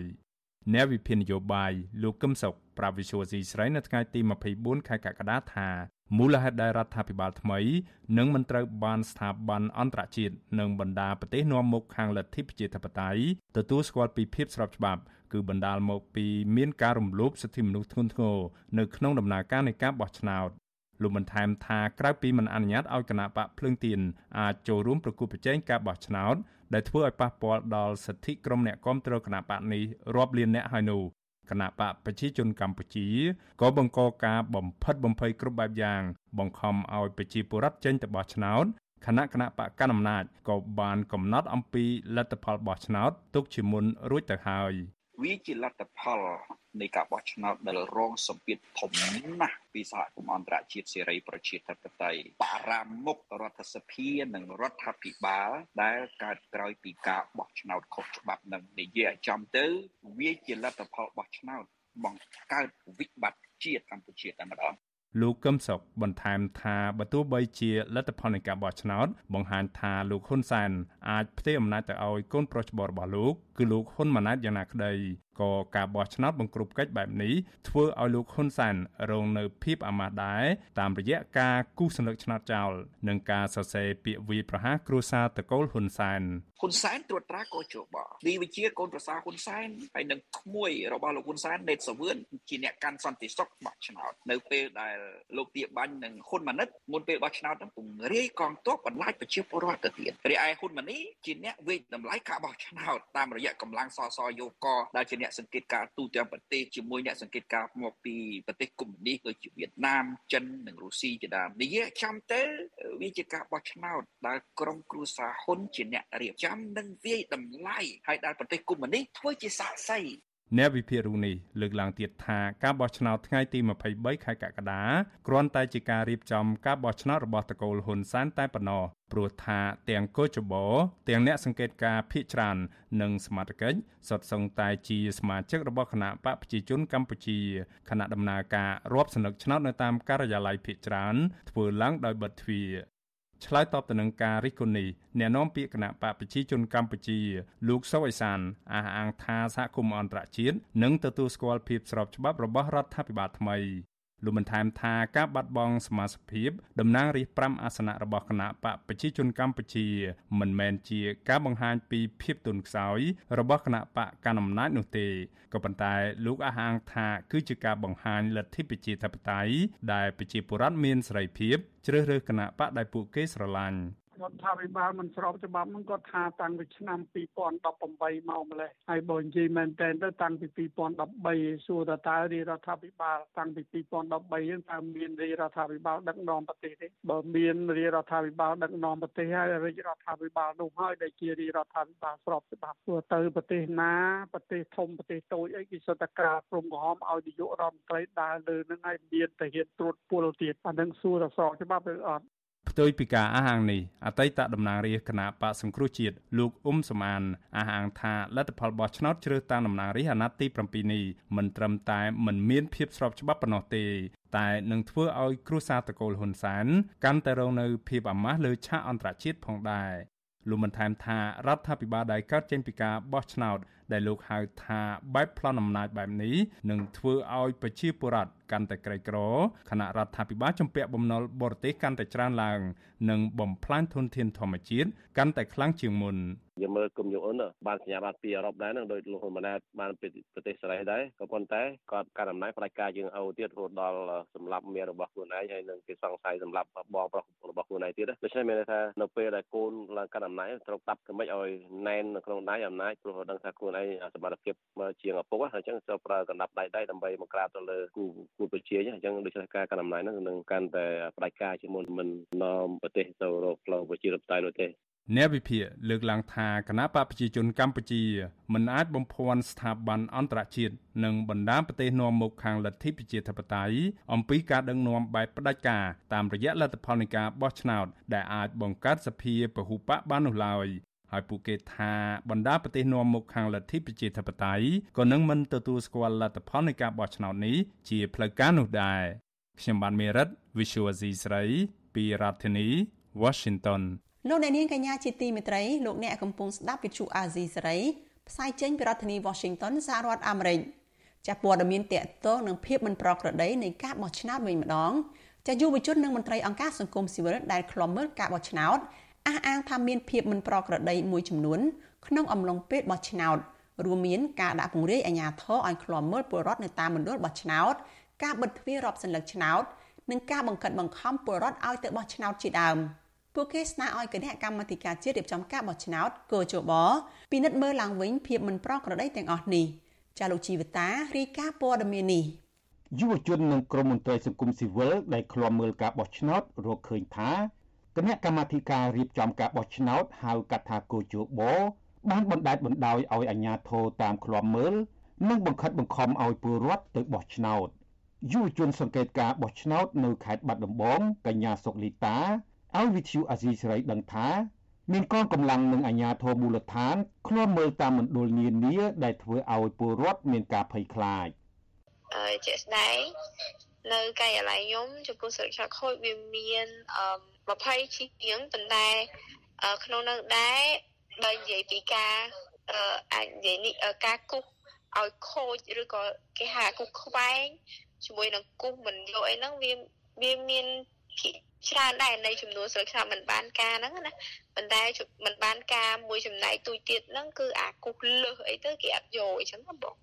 អ្នកវិភាគនយោបាយលោកកឹមសុខប្រាប់វិសុវស៊ីស្រីនៅថ្ងៃទី24ខែកក្កដាថាមូលហេតុដែលរដ្ឋាភិបាលថ្មីនឹងមិនត្រូវបានស្ថាប័នអន្តរជាតិនិងបណ្ដាប្រទេសនាំមុខខាងលទ្ធិប្រជាធិបតេយ្យទទួលស្គាល់ពីភាពស្របច្បាប់គឺបណ្ដាលមកពីមានការរំលោភសិទ្ធិមនុស្សធ្ងន់ធ្ងរនៅក្នុងដំណើរការនៃការបោះឆ្នោតលោកបន្ថែមថាក្រៅពីមិនអនុញ្ញាតឲ្យគណៈបកភ្លើងទៀនអាចចូលរួមប្រគល់ប្រជែងការបោះឆ្នោត ដែលធ្វើឲ្យប៉ះពាល់ដល់សិទ្ធិក្រុមអ្នកគាំទ្រគណៈបកនេះរាប់លានអ្នកហើយនោះគណៈបកប្រជាជនកម្ពុជាក៏បង្កការបំផិតបំភ័យគ្រប់បែបយ៉ាង បង្ខំឲ្យប្រជាពលរដ្ឋចេញទៅបោះឆ្នោតគណៈគណៈបកកណ្ដាលអំណាចក៏បានកំណត់អំពីលទ្ធផលបោះឆ្នោតទុកជាមុនរួចទៅហើយ វាជាលទ្ធផលនៃការបោះឆ្នោតដែលរងសម្ពាធធំណាស់ពីសហគមន៍អន្តរជាតិសេរីប្រជាធិបតេយ្យបារាមុខរដ្ឋសភានិងរដ្ឋាភិបាលដែលកើតក្រោយពីការបោះឆ្នោតខុសច្បាប់នឹងនិយាយឲ្យចំទៅ វាជាលទ្ធផលបោះឆ្នោតបង្កើតវិបត្តិជាតិកម្ពុជាតែម្ដង លោកកឹមសុខបន្ថែមថាបើទោះបីជាលទ្ធផលនៃការបោះឆ្នោតបង្ហាញថាលោកហ៊ុនសែនអាចផ្ទេរអំណាចទៅឲ្យកូនប្រុសច្បងរបស់លោកគឺលោកហ៊ុនម៉ាណែតយ៉ាងណាក្តី ក៏ការបោះឆ្នោតបង្ក្រប់កិច្ចបែបនេះធ្វើឲ្យលោកហ៊ុនសែនរងនៅភាពអាម៉ាស់ដែរតាមរយៈការគូសសន្លឹកឆ្នោតចោលនិងការសរសេរពាក្យវាយប្រហារគ្រួសារតកូលហ៊ុនសែនហ៊ុនសែនត្រួតត្រាកោជបឌីវិជាកូនប្រសារហ៊ុនសែនហើយនឹងក្មួយរបស់លោកហ៊ុនសែនណេតសាវឿនជាអ្នកកាន់សន្តិសុខបោះឆ្នោតនៅពេលដែលលោកទាបាញ់និងហ៊ុនម៉ាណិតមុនពេលបោះឆ្នោតនឹងពង្រាយកងទ័ពបន្លាចប្រជាពលរដ្ឋទៅទៀតរីឯហ៊ុនម៉ាណីជាអ្នកវេកតម្លៃការបោះឆ្នោតតាមរយៈកម្លាំងសសយោកដែលជាអ្នកសង្កេតការទូទាំងប្រទេសជាមួយអ្នកសង្កេតការមកពីប្រទេសកុម្មុយនីសដូចជាវៀតណាមចិននិងរុស្ស៊ីជាដើមនិយាយចាំទៅវាជាការបោះឆ្នោតដែលក្រុមគ្រួសារហ៊ុនជាអ្នករៀបចំនិងវាយតម្លៃហើយដែលប្រទេសកុម្មុយនីសធ្វើជាសាក្សី អ្នកវិភាគរូនេះលើកឡើងទៀតថាការបោះឆ្នោតថ្ងៃទី23ខែកក្កដាគ្រាន់តែជាការរៀបចំការបោះឆ្នោតរបស់តកូលហ៊ុនសែនតែប៉ុណ្ណោះព្រោះថាទាំងកោចបោទាំងអ្នកសង្កេតការភៀកច្រើននិងសមាជិកសុទ្ធសឹងតែជាសមាជិករបស់គណៈបកប្រជាជនកម្ពុជាគណៈដំណើរការរាប់សន្លឹកឆ្នោតនៅតាមការិយាល័យភៀកច្រើនធ្វើឡើងដោយបិទទ្វារ ឆ្លើយតបទៅនឹងការរិះគន់នេះអ្នកនាំពាក្យគណៈបកប្រជាជនកម្ពុជាលោកសុវ័យសានអះអាងថាសហគមន៍អន្តរជាតិនឹងទទួលស្គាល់ភាពស្របច្បាប់របស់រដ្ឋាភិបាលថ្មី លោកបានថែមថាការបាត់បង់សមាជិកភាពតំណាងរាស្ត្រ5អាសនៈរបស់គណៈបកប្រជាជនកម្ពុជា មិនមែនជាការបង្ហាញពីភាពទន់ខ្សោយរបស់គណៈបកកណ្ដាលអំណាចនោះទេក៏ប៉ុន្តែលោកអះអាងថាគឺជាការបង្ហាញលទ្ធិប្រជាធិបតេយ្យដែលប្រជាពលរដ្ឋមានសេរីភាពជ្រើសរើសគណៈបកដែលពួកគេស្រឡាញ់ រដ្ឋាភិបាលមិនស្របច្បាប់ហ្នឹងគាត់ថាតាំងពីឆ្នាំ2018មកម្លេះហើយបើនិយាយមែនតើទៅតាំងពី2013សួរតើតើរាជរដ្ឋាភិបាលតាំងពី2013ហ្នឹងតើមានរាជរដ្ឋាភិបាលដឹកនាំប្រទេសទេបើមានរាជរដ្ឋាភិបាលដឹកនាំប្រទេសហើយរាជរដ្ឋាភិបាលនោះហើយដែលជារាជរដ្ឋាភិបាលស្របច្បាប់ព្រោះទៅប្រទេសណាប្រទេសធំប្រទេសតូចអីគេសុទ្ធតែក្រាបព្រំក្រហមឲ្យនាយករដ្ឋមន្ត្រីដើរលើនឹងហើយមានតែហ៊ានត្រួតពលទៀតអានឹងសួរតែស្របច្បាប់ឬអត់ ផ្ទុយពីការអះអាងនេះអតីតតំណាងរាស្ត្រគណៈបកសង្គ្រោះជាតិលោកអ៊ុំសំអានអះអាងថាលទ្ធផលបោះឆ្នោតជ្រើសតាំងតំណាងរាស្ត្រអាណត្តិទី7នេះមិនត្រឹមតែមិនមានភាពស្របច្បាប់ប៉ុណ្ណោះទេតែនឹងធ្វើឲ្យគ្រួសារតកូលហ៊ុនសែនកាន់តែរងនៅភាពអាម៉ាស់លើឆាកអន្តរជាតិផងដែរលោកបានថែមថារដ្ឋាភិបាលដែលកើតចេញពីការបោះឆ្នោត ដែលលោកហៅថាបែបប្លន់អំណាចបែបនេះនឹងធ្វើឲ្យប្រជាពលរដ្ឋកាន់តែក្រីក្រខណៈរដ្ឋាភិបាលជំពាក់បំណុលបរទេសកាន់តែច្រើនឡើងនិងបំផ្លាញធនធានធម្មជាតិកាន់តែខ្លាំងជាងមុនយើងមើលគុំយងអ៊ុនបានសញ្ញាបត្រពីអឺរ៉ុបដែរនឹងដោយលោកហ៊ុនម៉ាណែតបានពីប្រទេសសេរីដែរក៏ប៉ុន្តែគាត់ការអំណាចផ្ដាច់ការយើងអូទៀតរហូតដល់សម្លាប់មារបស់ខ្លួនឯងហើយនឹងគេសង្ស័យសម្លាប់បងប្រុសរបស់ខ្លួនឯងទៀតដូច្នេះមានន័យថានៅពេលដែលកូនឡើងកាន់អំណាចត្រូវតាប់ទៅមិនឲ្យណែននៅក្នុងដៃអំណាចព្រោះដឹងថាខ្លួនឯងសមត្ថភាពជាងឪពុកហើយអញ្ចឹងត្រូវប្រើកណ្ដាប់ដៃដៃដើម្បីមកក្រាបទៅលើគូគូប្រជាអញ្ចឹងដូច្នេះការកាន់អំណាចហ្នឹងនឹងកាន់តែផ្ដាច់ការជាមុនមិននាំប្រទេសទៅរកផ្លូវប្រជាធិបតេយ្យនោះទេអ្នកវិភាគលើកឡើងថាគណៈបកប្រជាជនកម្ពុជាមិនអាចបំភាន់ស្ថាប័នអន្តរជាតិនិងបណ្ដាប្រទេសនាំមុខខាងលទ្ធិប្រជាធិបតេយ្យអំពីការដឹកនាំបែបផ្ដាច់ការតាមរយៈលទ្ធផលនៃការបោះឆ្នោតដែលអាចបង្កើតសភាពហុបកបាននោះឡើយ ហើយពួកគេថាបណ្ដាប្រទេសនាំមុខខាងលទ្ធិប្រជាធិបតេយ្យក៏នឹងមិនទទួលស្គាល់លទ្ធផលនៃការបោះឆ្នោតនេះជាផ្លូវការនោះដែរខ្ញុំបានមេរិត Visual C ស្រីពីរដ្ឋធានី Washington លោកអ្នកនាងកញ្ញាជាទីមេត្រីលោកអ្នកកំពុងស្ដាប់វិទ្យុអាស៊ីសេរីផ្សាយចេញពីរដ្ឋធានី Washington សហរដ្ឋអាមេរិកចាស់ព័ត៌មានតកតងនឹងភាពមិនប្រក្រតីនៃការបោះឆ្នោតវិញម្ដងចាស់យុវជននិងមន្ត្រីអង្គការសង្គមស៊ីវិលដែលខ្លំមើលការបោះឆ្នោត អះអាងថាមានភាពមិនប្រក្រតីមួយចំនួនក្នុងអំឡុងពេលបោះឆ្នោតរួមមានការដាក់ពង្រាយអាជ្ញាធរឲ្យឃ្លាំមើលពលរដ្ឋនៅតាមមណ្ឌលបោះឆ្នោតការបិទទ្វាររាប់សន្លឹកឆ្នោតនិងការបង្កិតបង្ខំពលរដ្ឋឲ្យទៅបោះឆ្នោតជាដើមពួកគេស្នើឲ្យគណៈកម្មាធិការជាតិរៀបចំការបោះឆ្នោតកោជបពិនិត្យមើលឡើងវិញភាពមិនប្រក្រតីទាំងអស់នេះចាលោកជីវតារាយការណ៍ព័ត៌មាននេះយុវជននិងក្រុមមន្ត្រីសង្គមស៊ីវិលដែលឃ្លាំមើលការបោះឆ្នោតរកឃើញថា គណៈកម្មាធិការរៀបចំការបោះឆ្នោតហៅកាត់ថាគោជបបានបណ្ដេតបណ្ដោយឲ្យអាជ្ញាធរតាមឃ្លាំមើលនិងបង្ខិតបង្ខំឲ្យពលរដ្ឋទៅបោះឆ្នោតយុវជនសង្កេតការបោះឆ្នោតនៅខេត្តបាត់ដំបងកញ្ញាសុកលីតាឲ្យវិទ្យុអាស៊ីសេរីដឹងថាមានកងកម្លាំងនិងអាជ្ញាធរមូលដ្ឋានឃ្លាំមើលតាមមណ្ឌលនានាដែលធ្វើឲ្យពលរដ្ឋមានការភ័យខ្លាចអឺជាក់ស្ដែងនៅការិយាល័យខ្ញុំចំពោះសុរក្សាខូចវាមានអឺ 20ជាងប៉ុន្តែក្នុងនោះដែរបើនិយាយពីការអាចនិយាយនេះការគូសឲ្យខូចឬក៏គេហៅគូខ្វែងជាមួយនឹងគូមិនយកអីហ្នឹងវាវាមានភាគច្រើនដែរនៃចំនួនស្លឹកឆ្នោតមិនបានការហ្នឹងណាប៉ុន្តែមិនបានការមួយចំណែកទូចទៀតហ្នឹងគឺអាគូលើសអីទៅគេអត់យកអញ្ចឹងណាបង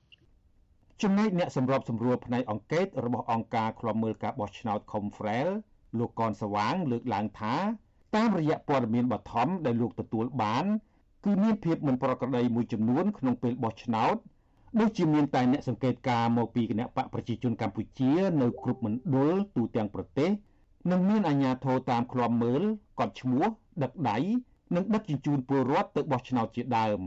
ចំណែកអ្នកសម្របសម្រួលផ្នែកអង្កេតរបស់អង្គការឃ្លាំមើលការបោះឆ្នោត Confrel លោកកនសវាងលើកឡើងថាតាមរយៈព័ត៌មានបឋមដែលលោកទទួលបានគឺមានភាពមិនប្រក្រតីមួយចំនួនក្នុងពេលបោះឆ្នោតដូចជាមានតែអ្នកសង្កេតការមកពីគណៈបកប្រជាជនកម្ពុជានៅគ្រប់មណ្ឌលទូទាំងប្រទេសនិងមានអាជ្ញាធរតាមឃ្លាំមើលកត់ឈ្មោះដឹកដៃនិងដឹកជញ្ជូនពលរដ្ឋទៅបោះឆ្នោតជាដើម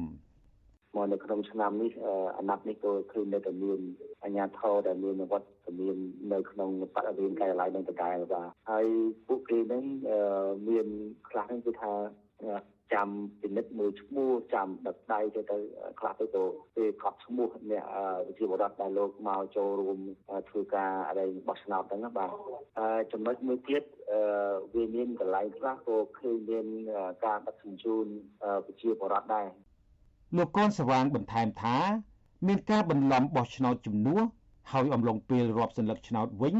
មកនៅក្នុងឆ្នាំនេះអាណត្តិនេះក៏ឃើញនៅតែមានអាជ្ញាធរដែលមានវត្តមាននៅក្នុងបរិវេណការិយាល័យនឹងតកែបាទហើយពួកគេនឹងមានខ្លះហ្នឹងគឺថាចាំពិនិត្យមើលឈ្មោះចាំដឹកដៃទៅទៅខ្លះទៅទៅពេលកត់ឈ្មោះអ្នកវិជាបរដ្ឋដែលលោកមកចូលរួមធ្វើការអីបោះឆ្នោតហ្នឹងបាទចំណុចមួយទៀតវាមានកន្លែងខ្លះក៏ឃើញមានការដឹកជញ្ជូនវិជាបរដ្ឋដែរ លោកកនសវាងបន្ថែមថា មានការបន្លំបោះឆ្នោតជំនួសហើយអំឡុងពេលរាប់សន្លឹកឆ្នោតវិញ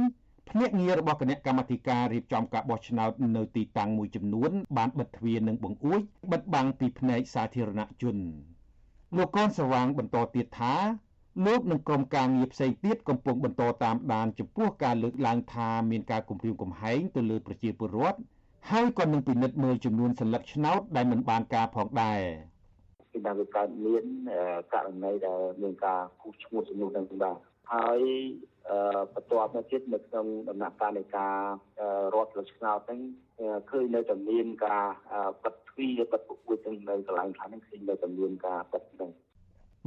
ភ្នាក់ងាររបស់គណៈកម្មាធិការរៀបចំការបោះឆ្នោតនៅទីតាំងមួយចំនួន បានបិទទ្វារនិងបង្អួចបិទបាំងពីភ្នែកសាធារណជនលោកកនសវាងបន្តទៀតថាលោកនិងក្រុមការងារផ្សេងទៀតកំពុងបន្តតាមដានចំពោះការលើកឡើងថាមានការគំរាមកំហែងទៅលើប្រជាពលរដ្ឋហើយក៏នឹងពិនិត្យមើលចំនួនសន្លឹកឆ្នោតដែលមិនបានការផងដែរ ពីដើមវាកើតមានករណីដែលមានការគូសឈ្មោះចំនួននឹងបាទហើយបន្ទាប់មកទៀតនៅក្នុងដំណាក់កាលនៃការរដ្ឋលឆ្នោតហ្នឹងឃើញនៅតែមានការបិទទ្វារបិទពុកទាំងនៅកន្លែងខ្លះហ្នឹងឃើញនៅតែមានការបិទហ្នឹង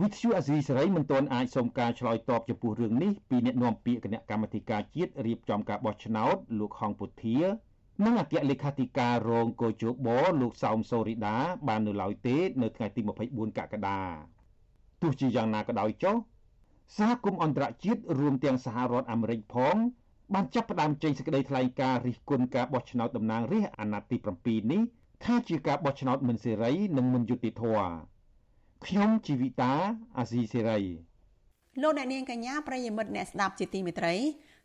វិទ្យុអាស៊ីសេរីមិនទាន់អាចសុំការឆ្លើយតបចំពោះរឿងនេះពីអ្នកនាំពាក្យគណៈកម្មាធិការជាតិរៀបចំការបោះឆ្នោតលោកហងពុធា និងអគ្គលេខាធិការរងកោជបលោកសោមសូរីដាបាននៅឡើយទេនៅថ្ងៃទី24កក្កដាទោះជាយ៉ាងណាក៏ដោយចុះសហគមន៍អន្តរជាតិរួមទាំងសហរដ្ឋអាមេរិកផងបានចាប់ផ្ដើមចេញសេចក្តីថ្លែងការណ៍រិះគន់ការបោះឆ្នោតតំណាងរាស្ត្រអាណត្តិទី7នេះថាជាការបោះឆ្នោតមិនសេរីនិងមិនយុត្តិធម៌ខ្ញុំជីវិតាអាស៊ីសេរីលោកអ្នកនាងកញ្ញាប្រិយមិត្តអ្នកស្ដាប់ជាទីមេត្រី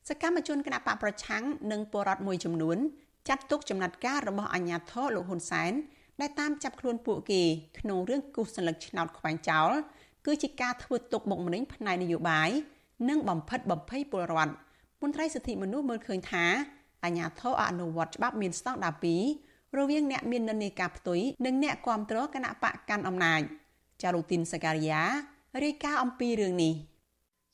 សកម្មជនគណបកប្រឆាំងនិងពលរដ្ឋមួយចំនួន ចាត់ទុកចំណាត់ការរបស់អាជ្ញាធរលោកហ៊ុនសែនដែលតាមចាប់ខ្លួនពួកគេក្នុងរឿងគូសសន្លឹកឆ្នោតខ្វែងចោលគឺជាការធ្វើទុកបុកម្នេញផ្នែកនយោបាយនិងបំផិតបំភ័យពលរដ្ឋមន្ត្រីសិទ្ធិមនុស្សមើលឃើញថាអាញាធរអនុវត្តច្បាប់មានស្តង់ដារ2រវាងអ្នកមាននិន្នាការផ្ទុយនិងអ្នកគ្រប់គ្រងគណៈបកកាន់អំណាចចារូទីនសការីយ៉ារាយការណ៍អំពីរឿងនេះ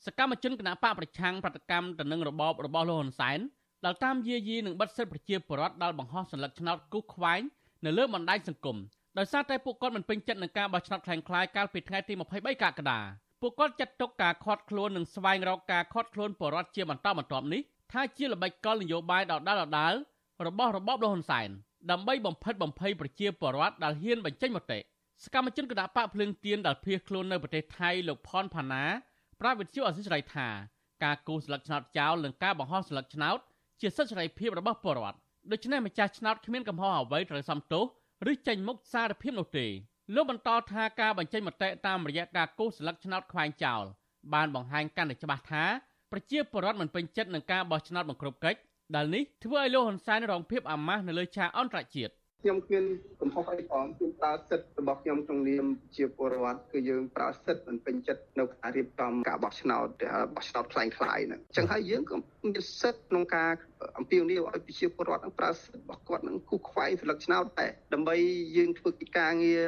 សកម្មជនគណៈបកប្រឆាំងប្រតិកម្មទៅនឹងរបបរបស់លោកហ៊ុនសែន ដែលតាមយាយីនឹងបិទសិទ្ធិប្រជាពលរដ្ឋដល់បង្ហោះសញ្ញាឆ្នោតគូសខ្វែងនៅលើបណ្ដាញសង្គមដោយសារតែពួកគាត់មិនពេញចិត្តនឹងការបោះឆ្នោតខ្លាំងខ្លាយកាលពីថ្ងៃទី23កក្កដាពួកគាត់ចាត់ទុកការខាត់ខ្លួននិងស្វែងរកការខាត់ខ្លួនពលរដ្ឋជាបន្តបន្ទាប់នេះថាជាល្បិចកលនយោបាយដដាលដដាលរបស់របបលហ៊ុនសែនដើម្បីបំផិតបំភ័យប្រជាពលរដ្ឋដែលហ៊ានបញ្ចេញមតិសកម្មជនគណបកភ្លើងទៀនដែលភៀសខ្លួននៅប្រទេសថៃលោកផនផាណាប្រាវិទ្យាអសិរ័យថាការគូសស្លឹកឆ្នោតចោលនិងការបង្ហោះស្លឹកឆ្នោត ជាសិទ្ធិសេរីភាពរបស់ពលរដ្ឋដូច្នេះម្ចាស់ឆ្នោតគ្មានកំហុសអ្វីត្រូវសំទោសឬចេញមុខសារភាពនោះទេលោកបន្តថាការបញ្ចេញមតិតាមរយៈការគូសស្លឹកឆ្នោតខ្វែងចោលបានបង្ហាញកាន់តែច្បាស់ថាប្រជាពលរដ្ឋមិនពេញចិត្តនឹងការបោះឆ្នោតបង្ក្រប់កិច្ចដែលនេះធ្វើឲ្យលោកហ៊ុនសែនរងភាពអាម៉ាស់នៅលើឆាកអន្តរជាតិខ្ញុំគ្មានកំហុសអីផងខ្តើសិទ្ធិរបស់ខ្ញុំក្នុងនាមជាពលរដ្ឋគឺយើងប្រើសិទ្ធិមិនពេញចិត្តនៅការរៀបចំការបោះឆ្នោតបោះឆ្នោតខ្លាំងខ្លាយហ្នឹងអញ្ចឹងហើយយើងក៏មានសិទ្ធិក្នុងការអំពាវនាវឲ្យប្រជាពលរដ្ឋនឹងប្រើសិទ្ធិរបស់គាត់នឹងគូខ្វែងស្លឹកឆ្នោតតែដើម្បីយើងធ្វើកិច្ចការងារ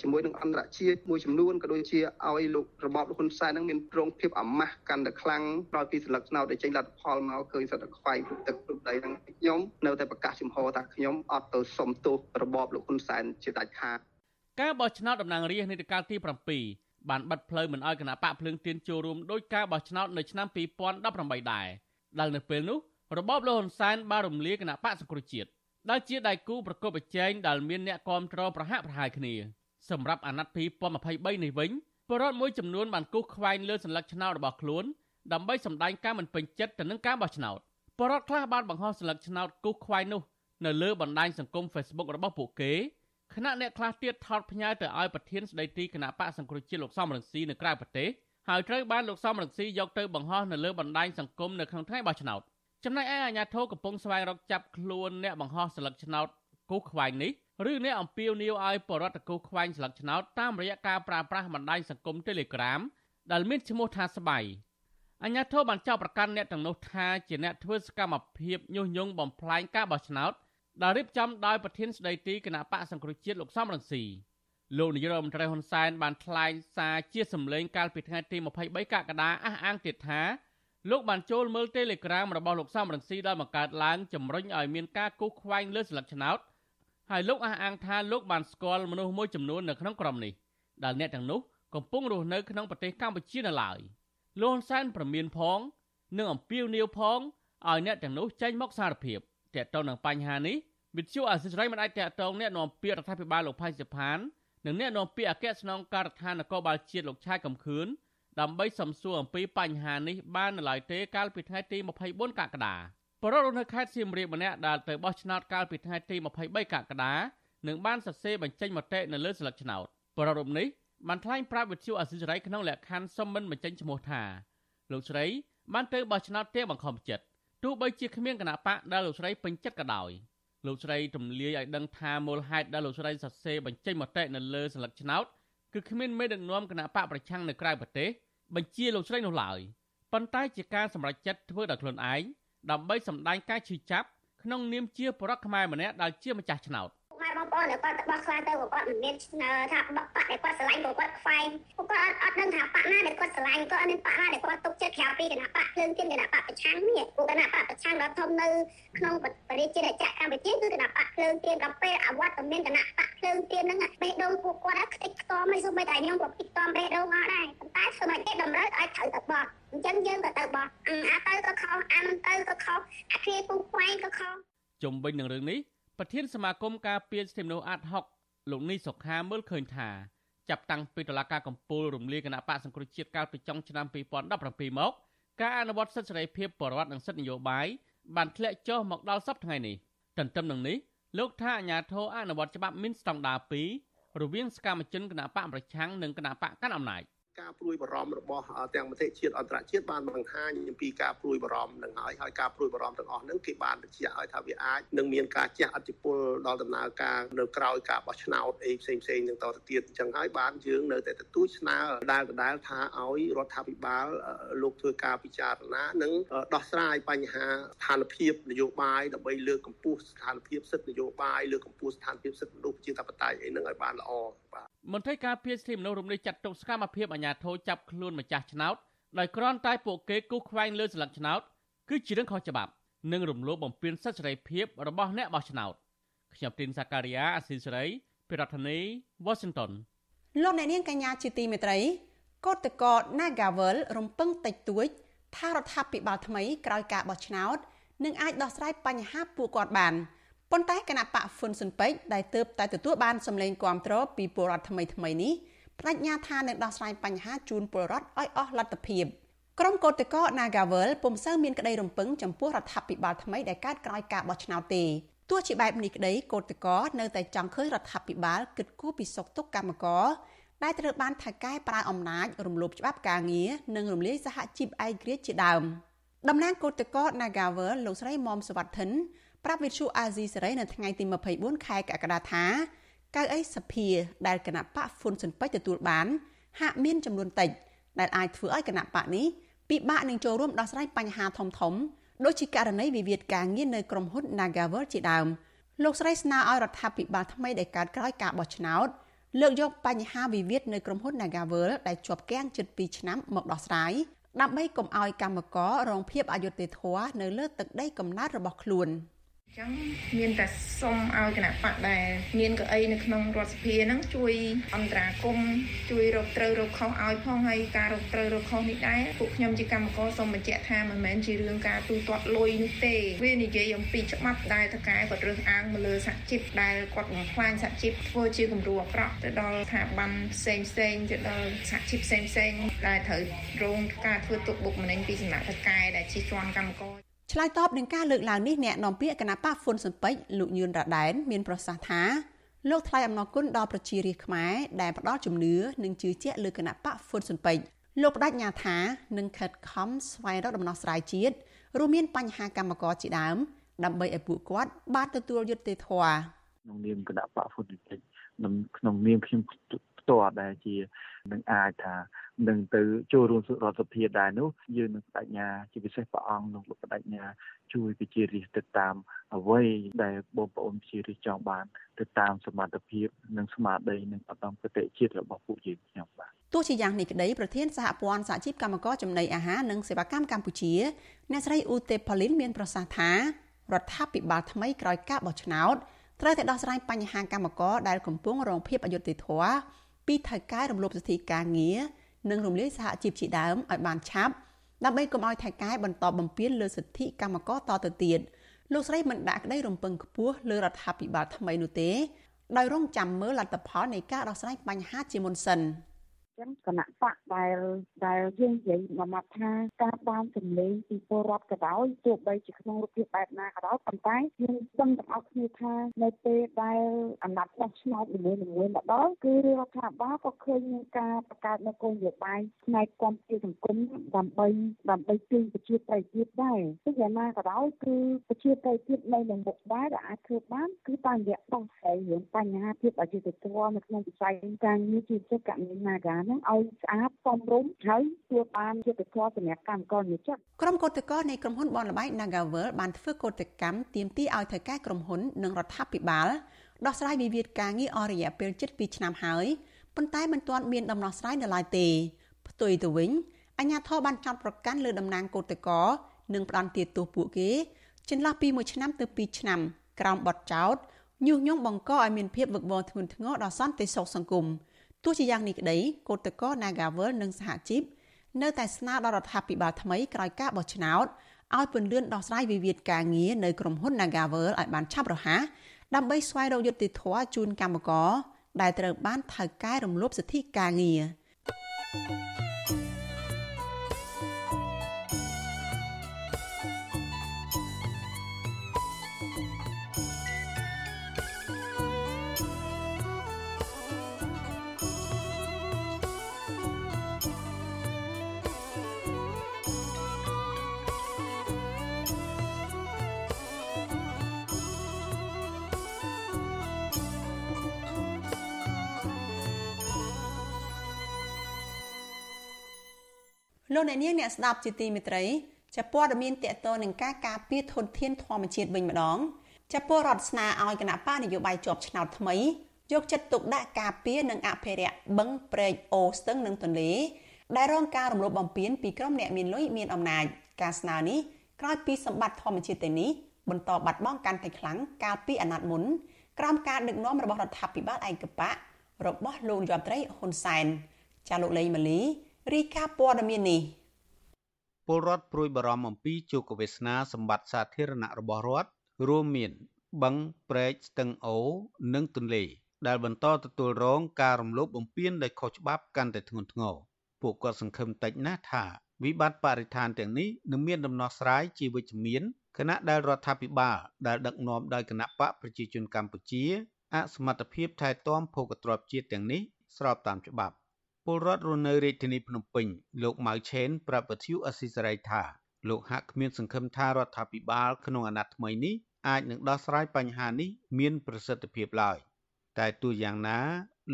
ជាមួយនឹងអន្តរជាតិមួយចំនួនក៏ដូចជាឲ្យលោករបបលោកហ៊ុនសែននឹងមានប្រងភាពអាម៉ាស់កាន់តែខ្លាំងក្រោយពីស្លឹកឆ្នោតដែលចេញលទ្ធផលមកឃើញសិទ្ធិខ្វែងព្រឹកទឹកព្រឹកដីនឹងខ្ញុំនៅតែប្រកាសជំហរថាខ្ញុំអត់ទៅសុំទោសរបបលោកហ៊ុនសែនជាដាច់ខាត ការបោះឆ្នោតតំណាងរាស្ត្រនីតិកាលទី7បានបិទផ្លូវមិនឲ្យគណៈបកភ្លើងទៀនចូលរួមដោយការបោះឆ្នោតនៅឆ្នាំ2018ដែរដែលនៅពេលនោះរបបលហ៊ុនសែនបានរំលាយគណៈបកសង្គ្រោះជាតិដែលជាដៃគូប្រកបប្រជែងដែលមានអ្នកគាំទ្រប្រហាក់ប្រហែលគ្នាសម្រាប់អាណត្តិ2023នេះវិញបរិវត្តមួយចំនួនបានគូសខ្វែងលើសញ្ញាឆ្នោតរបស់ខ្លួនដើម្បីសម្ដែងការមិនពេញចិត្តទៅនឹងការបោះឆ្នោតបរិវត្តខ្លះបានបង្ហោះសញ្ញាឆ្នោតគូសខ្វែងនោះនៅលើបណ្ដាញសង្គម Facebook របស់ពួកគេ ខណៈអ្នកខ្លះទៀតថតផ្ញើទៅឲ្យប្រធានស្ដីទីគណៈបកសង្គ្រោះជាតិលោកសំរងស៊ីនៅក្រៅប្រទេសហើយត្រូវបានលោកសំរងស៊ីយកទៅបង្ហោះនៅលើបណ្ដាញសង្គមនៅក្នុងថ្ងៃបោះឆ្នោតចំណែកឯអាជ្ញាធរកំពុងស្វែងរកចាប់ខ្លួនអ្នកបង្ហោះស្លឹកឆ្នោតគូខ្វែងនេះឬអ្នកអំពាវនាវឲ្យបរដ្ឋគូខ្វែងស្លឹកឆ្នោតតាមរយៈការប្រើប្រាស់បណ្ដាញសង្គម Telegram ដែលមានឈ្មោះថាស្បៃអញ្ញាធិបបានចោទប្រកាន់អ្នកទាំងនោះថាជាអ្នកធ្វើសកម្មភាពញុះញង់បំផ្លាញការបោះឆ្នោត ដែលរៀបចំដោយប្រធានស្ដីទីគណៈបកសង្គ្រោះជាតិលោកសំរងស៊ីលោកនាយរដ្ឋមន្ត្រីហ៊ុនសែនបានថ្លែងសារជាសម្លេងកាលពីថ្ងៃទី23កក្កដាអះអាងទៀតថាលោកបានចូលមើល Telegram របស់លោកសំរងស៊ីដែលបង្កើតឡើងជំរុញឲ្យមានការគូសខ្វែងលើស្លឹកឆ្នោតហើយលោកអះអាងថាលោកបានស្គាល់មនុស្សមួយចំនួននៅក្នុងក្រុមនេះដែលអ្នកទាំងនោះកំពុងរស់នៅក្នុងប្រទេសកម្ពុជានៅឡើយលោកហ៊ុនសែនប្រមានផង និងអំពាវនាវផងឲ្យអ្នកទាំងនោះចេញមកសារភាព តើតើនឹងបញ្ហានេះវិទ្យុអសិរ័យមិនអាចតកតងអ្នកនាំពាក្យរដ្ឋាភិបាលលោកផៃសិផាននិងអ្នកនាំពាក្យអគ្គស្នងការដ្ឋាននគរបាលជាតិលោកឆាយកំខឿនដើម្បីសំសួរអំពីបញ្ហានេះបាននៅឡើយទេកាលពីថ្ងៃទី24កក្កដាបរិរដ្ឋនៅខេត្តសៀមរាបម្នាក់ដែលទៅបោះឆ្នោតកាលពីថ្ងៃទី23កក្កដានឹងបានសរសេរបញ្ចេញមតិនៅលើស្លឹកឆ្នោតបរិរដ្ឋនេះបានថ្លែងប្រាប់វិទ្យុអសិរ័យក្នុងលក្ខខណ្ឌសុំមិនបញ្ចេញឈ្មោះថាលោកស្រីបានទៅបោះឆ្នោតទាំងបង្ខំចិត្ត ទោះបីជាគ្មានគណៈបកដែលលោកស្រីពេញចិត្តក៏ដោយលោកស្រីទម្លាយឲ្យដឹងថាមូលហេតុដែលលោកស្រីសរសេរបញ្ចេញមតិនៅលើស្លឹកឆ្នោតគឺគ្មានមេដឹកនាំគណៈបកប្រឆាំងនៅក្រៅប្រទេសបញ្ជាលោកស្រីនោះឡើយប៉ុន្តែជាការសម្រេចចិត្តធ្វើដោយខ្លួនឯងដើម្បីសម្ដែងការឈឺចាប់ក្នុងនាមជាបរិបទខ្មែរម្នាក់ដែលជាម្ចាស់ឆ្នោតខ្មែរ បងប្អូនដែលគាត់បោះខ្លាទៅគាត់មិនមានថាបកបាក់ដែលគាត់ស្រឡាញ់គាត់ខ្វែងគាត់អត់អត់ដឹងថាបាក់ណាដែលគាត់ស្រឡាញ់គាត់អត់មានបាក់ណាដែលគាត់ទុកចិត្តក្រៅពីគណៈបកភ្លើងទៀនគណៈបកប្រឆាំងនេះពួកគណៈបកប្រឆាំងដ៏ធំនៅក្នុងប្រទេសជាតិចក្រកម្ពុជាគឺគណៈបកភ្លើងទៀនដល់ពេលអវត្តមានគណៈបកភ្លើងទៀនហ្នឹងបេះដូងពួកគាត់ខ្ទេចខ្ទាំមិនសូម្បីតែខ្ញុំក៏ពីខ្ទាំបេះដូងអត់ដែរប៉ុន្តែធ្វើឲ្យគេតម្រូវឲ្យត្រូវទៅបោះអញ្ចឹងយើងក៏ទៅបោះអាទៅក៏ខុសអាមិនទៅក៏ខុសអាគ្រាពុកខ្វែងក៏ខុសជុំវិញនឹងរឿងនេះ ប្រធានសមាគមការពារសិទ្ធិមនុស្សអាត់ហុកលោកនីសុខាមើលឃើញថាចាប់តាំងពីតុលាការកំពូលរំលាយគណៈបកសង្គ្រោះជាតិកាលពីចុងឆ្នាំ2017មកការអនុវត្តសិទ្ធិសេរីភាពបរិវត្តនិងសិទ្ធិនយោបាយបានធ្លាក់ចុះមកដល់សប្តាហ៍នេះទន្ទឹមនឹងនេះលោកថាអាញាធរអនុវត្តច្បាប់មានស្តង់ដារ2រវាងសកម្មជនគណៈបកប្រឆាំងនិងគណៈបកកាន់អំណាច។ ការព្រួយបារម្ភរបស់ទាំងប្រទេសជាតិអន្តរជាតិបានបង្ហាញអំពីការព្រួយបារម្ភនឹងហើយហើយការព្រួយបារម្ភទាំងអស់ហ្នឹងគេបានបញ្ជាក់ឲ្យថាវាអាចនឹងមានការជះឥទ្ធិពលដល់ដំណើរការនៅក្រៅការបោះឆ្នោតអីផ្សេងផ្សេងនឹងតទៅទៀតអញ្ចឹងហើយបានយើងនៅតែទទូចស្នើដែលដដែលថាឲ្យរដ្ឋាភិបាលលោកធ្វើការពិចារណានិងដោះស្រាយបញ្ហាស្ថានភាពនយោបាយដើម្បីលើកកម្ពស់ស្ថានភាពសិទ្ធិនយោបាយលើកកម្ពស់ស្ថានភាពសិទ្ធិមនុស្សជាធិបតេយ្យអីហ្នឹងឲ្យបានល្អបាទមន្ត្រីការពារសិទ្ធិមនុស្សរំលឹកចាត់ទុកសកម្មភាពអាញាធរចាប់ខ្លួនម្ចាស់ឆ្នោតដោយគ្រាន់តែពួកគេគូសខ្វែងលើស្លឹកឆ្នោតគឺជារឿងខុសច្បាប់និងរំលោភបំពានសិទ្ធិសេរីភាពរបស់អ្នកបោះឆ្នោតខ្ញុំទីនសាការីយ៉ាអស៊ីសេរីពីរដ្ឋធានី Washington លោកអ្នកនាងកញ្ញាជាទីមេត្រីកោតកោ Nagavel រំពឹងតិចតួចថារដ្ឋាភិបាលថ្មីក្រោយការបោះឆ្នោតនឹងអាចដោះស្រាយបញ្ហាពួកគាត់បាន ប៉ុន្តែគណៈបកហ្វុនស៊ុនពេជ្រដែលទើបតែទទួលបានសម្លេងគាំទ្រពីពលរដ្ឋថ្មីថ្មីនេះបដិញ្ញាថានឹងដោះស្រាយបញ្ហាជូនពលរដ្ឋឲ្យអស់លទ្ធភាពក្រុមកោតកោ Nagavel ពុំសូវមានក្តីរំពឹងចំពោះរដ្ឋាភិបាលថ្មីដែលកើតក្រោយការបោះឆ្នោតទេទោះជាបែបនេះក្តីកោតកោនៅតែចង់ឃើញរដ្ឋាភិបាលគិតគូរពីសុខទុក្ខកម្មករដែលត្រូវបានថៅកែប្រើអំណាចរំលោភច្បាប់ការងារនិងរំលាយសហជីពឯករាជ្យជាដើមតំណាងកោតកោ Nagavel លោកស្រីមុំសវត្ថិន ប្រាប់វិទ្យុអាស៊ីសេរីនៅថ្ងៃទី24ខែកក្កដាថាកៅអីសភាដែលគណៈបកហ្វុនស៊ិនពេជ្រទទួលបាន ហាក់មានចំនួនតិចដែលអាចធ្វើឲ្យគណៈបកនេះពិបាកនឹងចូលរួមដោះស្រាយបញ្ហាធំធំដូចជាករណីវិវាទការងារនៅក្រុមហ៊ុន Nagavel ជាដើមលោកស្រីស្នើឲ្យរដ្ឋាភិបាលថ្មីដែលកើតក្រោយការបោះឆ្នោតលើកយកបញ្ហាវិវាទនៅក្រុមហ៊ុន Nagavel ដែលជាប់គាំងជិត2ឆ្នាំមកដោះស្រាយដើម្បីកុំឲ្យកម្មកររងភាពអយុត្តិធម៌នៅលើទឹកដីកំណើតរបស់ខ្លួន។ ចឹងមានតែសុំឲ្យគណៈបកដែលមានកៅអីនៅក្នុងរដ្ឋសភាហ្នឹងជួយអន្តរាគមជួយរកត្រូវរកខុសឲ្យផងហើយការរកត្រូវរកខុសនេះដែរពួកខ្ញុំជាកម្មករសូមបញ្ជាក់ថាមិនមែនជារឿងការទូទាត់លុយនោះទេវានិយាយអំពីច្បាប់ដែលតកែគាត់រើសអើងមកលើសហជីពដែលគាត់បំផ្លាញសហជីពធ្វើជាគំរូអាក្រក់ទៅដល់ស្ថាប័នផ្សេងផ្សេងទៅដល់សហជីពផ្សេងផ្សេងដែលត្រូវរងការធ្វើទុកបុកម្នេញពីសំណាក់តកែដែលជាជាន់កម្មករ ឆ្លើយតបនឹងការលើកឡើងនេះអ្នកនាំពាក្យគណៈបកហ្វុនស៊ិនពេជ្រលោកញឿនរ៉ាដែនមានប្រសាសន៍ថាលោកថ្លែងអំណរគុណដល់ប្រជារាស្ត្រខ្មែរដែលផ្ដល់ជំនឿនិងជឿជាក់លើគណៈបកហ្វុនស៊ិនពេជ្រលោកបដិញ្ញាថានឹងខិតខំស្វែងរកដំណោះស្រាយជាតិរួមមានបញ្ហាកម្មករជាដើមដើម្បីឲ្យពួកគាត់បានទទួលយុត្តិធម៌ក្នុងនាមគណៈបកហ្វុតតិចក្នុងនាមខ្ញុំ ផ្ទាល់ដែលជានឹងអាចថានឹងទៅចូលរួមរដ្ឋសភាដែរនោះយើងនឹងបដិញ្ញាជាពិសេសព្រះអង្គនឹងលោកបដិញ្ញាជួយវិជារិះទៅតាមអ្វីដែលបងប្អូនវិជារិះចង់បានទៅតាមសមត្ថភាពនិងស្មារតីនិងឧត្តមគតិជាតិរបស់ពួកយើងខ្ញុំបាទទោះជាយ៉ាងនេះក្តីប្រធានសហព័ន្ធសហជីពកម្មករចំណីអាហារនិងសេវាកម្មកម្ពុជាអ្នកស្រីអ៊ូទេប៉ូលីនមានប្រសាសន៍ថារដ្ឋាភិបាលថ្មីក្រោយការបោះឆ្នោតត្រូវតែដោះស្រាយបញ្ហាកម្មករដែលកំពុងរងភាពអយុត្តិធម៌ ពីថៅកែរំលោភសិទ្ធិការងារនិងរំលាយសហជីពជាដើមឲ្យបានឆាប់ដើម្បីកុំឲ្យថៅកែបន្តបំពានលើសិទ្ធិកម្មករតទៅទៀតលោកស្រីមិនដាក់ក្តីរំពឹងខ្ពស់លើរដ្ឋាភិបាលថ្មីនោះទេដោយរងចាំមើលលទ្ធផលនៃការដោះស្រាយបញ្ហាជាមុនសិន។ ចឹងគណៈបកដែលដែលយើងនិយាយមកមកថាការបានសម្លេងពីពលរដ្ឋក៏ដោយទោះបីជាក្នុងរូបភាពបែបណាក៏ដោយប៉ុន្តែយើងដឹងទាំងអស់គ្នាថានៅពេលដែលអាណត្តិបោះឆ្នោតនីមួយៗមកដល់គឺរដ្ឋាភិបាលក៏ឃើញមានការបង្កើតនៅគោលនយោបាយផ្នែកគាំទ្រសង្គមដើម្បីដើម្បីជួយប្រជាប្រិយភាពដែរគឺយ៉ាងណាក៏ដោយគឺប្រជាប្រិយភាពនៅនឹងមុខដែរដែលអាចធ្វើបានគឺតាមរយៈដោះស្រាយរឿងបញ្ហាភាពអយុត្តិធម៌នៅក្នុងវិស័យការងារជាពិសេសកញ្ញានាការហ្នឹងឲ្យស្អាតសមរម្យហើយធ្វើបានយុត្តិធម៌សម្រាប់កម្មករនិយោជិតក្រុមកោតក្រនៃក្រុមហ៊ុនបនលបែក Nagavel បានធ្វើកោតកម្មទាមទារឲ្យថៅកែក្រុមហ៊ុននិងរដ្ឋាភិបាលដោះស្រាយវិវាទការងារអស់រយៈពេល7ឆ្នាំហើយប៉ុន្តែមិនទាន់មានដំណោះស្រាយនៅឡើយទេផ្ទុយទៅវិញអាជ្ញាធរបានចាត់ប្រកាន់លើតំណាងកោតក្រនិងផ្ដន្ទាទោសពួកគេចន្លោះពី1ឆ្នាំទៅ2ឆ្នាំក្រោមបទចោទញុះញង់បង្កឲ្យមានភាពវឹកវរធ្ងន់ធ្ងរដល់សន្តិសុខសង្គម ទោះជាយ៉ាងនេះក្តីកោតក្រ Nagavel និងសហជីពនៅតែស្នើដល់រដ្ឋាភិបាលថ្មីក្រោយការបោះឆ្នោតឲ្យពន្លឿនដោះស្រាយវិវាទការងារនៅក្រុមហ៊ុន Nagavel ឲ្យបានឆាប់រហ័សដើម្បីស្វែងរកយុត្តិធម៌ជូនកម្មករដែលត្រូវបានថៅកែរំលោភសិទ្ធិការងារ លោកអ្នកនាងអ្នកស្ដាប់ជាទីមេត្រីចាព័ត៌មានតកតនឹងការការពារធនធានធម្មជាតិវិញម្ដងចាពលរដ្ឋស្នើឲ្យគណៈបកនយោបាយជាប់ឆ្នោតថ្មីយកចិត្តទុកដាក់ការពារនិងអភិរក្សបឹងព្រែកអូស្ទឹងនិងទន្លេ ដែលរងការរំលោភបំពានពីក្រុមអ្នកមានលុយមានអំណាចការស្នើនេះក្រោយពីសម្បត្តិធម្មជាតិទាំងនេះបន្តបាត់បង់កាន់តែខ្លាំងកាលពីអាណត្តិមុនក្រោមការដឹកនាំរបស់រដ្ឋាភិបាលឯកបករបស់លោកយមត្រីហ៊ុនសែនចាលោកលេងម៉ាលី រីកាព័ត៌មាននេះពលរដ្ឋព្រួយបារម្ភអំពីជោគវាសនាសម្បត្តិសាធារណៈរបស់រដ្ឋរួមមានបឹងព្រែកស្ទឹងអូនិងទន្លេដែលបន្តទទួលរងការរំលោភបំពានដោយខុសច្បាប់កាន់តែធ្ងន់ធ្ងរពួកគាត់សង្ឃឹមតិចណាស់ថាវិបត្តិបរិស្ថានទាំងនេះនឹងមានដំណោះស្រាយជាវិជ្ជមានគណៈដែលរដ្ឋាភិបាលដែលដឹកនាំដោយគណៈបកប្រជាជនកម្ពុជាអសមត្ថភាពថែទាំភោគទ្រព្យជាតិទាំងនេះស្របតាមច្បាប់ ពលរដ្ឋរស់នៅរាជធានីភ្នំពេញលោកម៉ៅឆេនប្រាប់វិទ្យុអស៊ីសេរីថាលោកហាក់គ្មានសង្ឃឹមថារដ្ឋាភិបាលក្នុងអាណត្តិថ្មីនេះអាចនឹងដោះស្រាយបញ្ហានេះមានប្រសិទ្ធភាពឡើយតែទោះយ៉ាងណា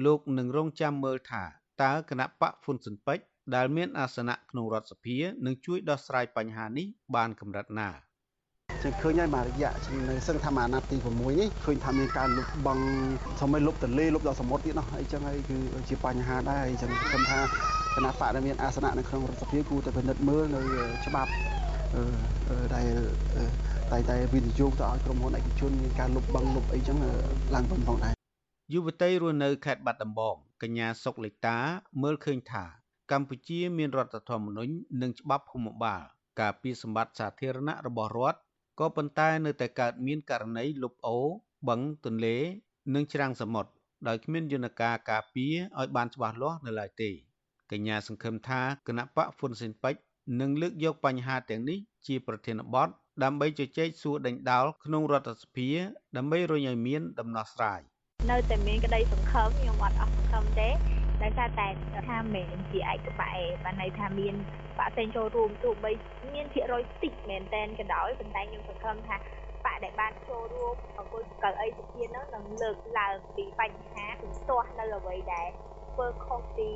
លោកនឹងរងចាំមើលថាតើគណៈបកហ៊ុនស៊ិនពេជ្រដែលមានអាសនៈក្នុងរដ្ឋសភានឹងជួយដោះស្រាយបញ្ហានេះបានកម្រិតណា។ ចឹងឃើញហើយមួយរយៈនៅសឹងថាមួយអាណត្តិទី6នេះឃើញថាមានការលុបបងសម័យលុបទន្លេលុបដល់សមុទ្រទៀតនោះអីចឹងហើយគឺជាបញ្ហាដែរអញ្ចឹងខ្ញុំថាគណៈបកដែលមានអាសនៈនៅក្នុងរដ្ឋសភាគួរតែពិនិត្យមើលនៅច្បាប់ដែលតែតែវិនិយោគទៅឲ្យក្រុមហ៊ុនឯកជនមានការលុបបងលុបអីចឹងឡើងវិញផងដែរយុវតីរស់នៅខេត្តបាត់ដំបងកញ្ញាសុកលេតា មើលឃើញថា កម្ពុជាមានរដ្ឋធម្មនុញ្ញនិងច្បាប់ភូមិបាលការពារសម្បត្តិសាធារណៈរបស់រដ្ឋ ក៏ប៉ុន្តែនៅតែកើតមានករណីលុបអូបឹង ទន្លេ និងច្រាំងសមុទ្រដោយគ្មានយន្តការការពារឲ្យបានច្បាស់លាស់នៅឡើយទេកញ្ញាសង្ឃឹមថាគណៈបកហ្វុនស៊ិនពេជ្រនឹងលើកយកបញ្ហាទាំងនេះជាប្រធានបទដើម្បីជជែកសួរដេញដោលក្នុងរដ្ឋសភា ដើម្បីរញឲ្យមានដំណោះស្រាយនៅតែមានក្តីសង្ឃឹមខ្ញុំអត់អស់សង្ឃឹមទេ ដោយសារតែថាមិនជាឯកបៈឯបានន័យថាមានបាក់ផ្សេងចូលរួមទោះបីមានភាគរយតិចមែនតែនក៏ដោយប៉ុន្តែខ្ញុំសង្ឃឹមថាបកដែលបានចូលរួមអង្គុយកៅអីសភានោះនឹងលើកឡើងពីបញ្ហាជំទាស់នៅអ្វីដែលធ្វើខុសពី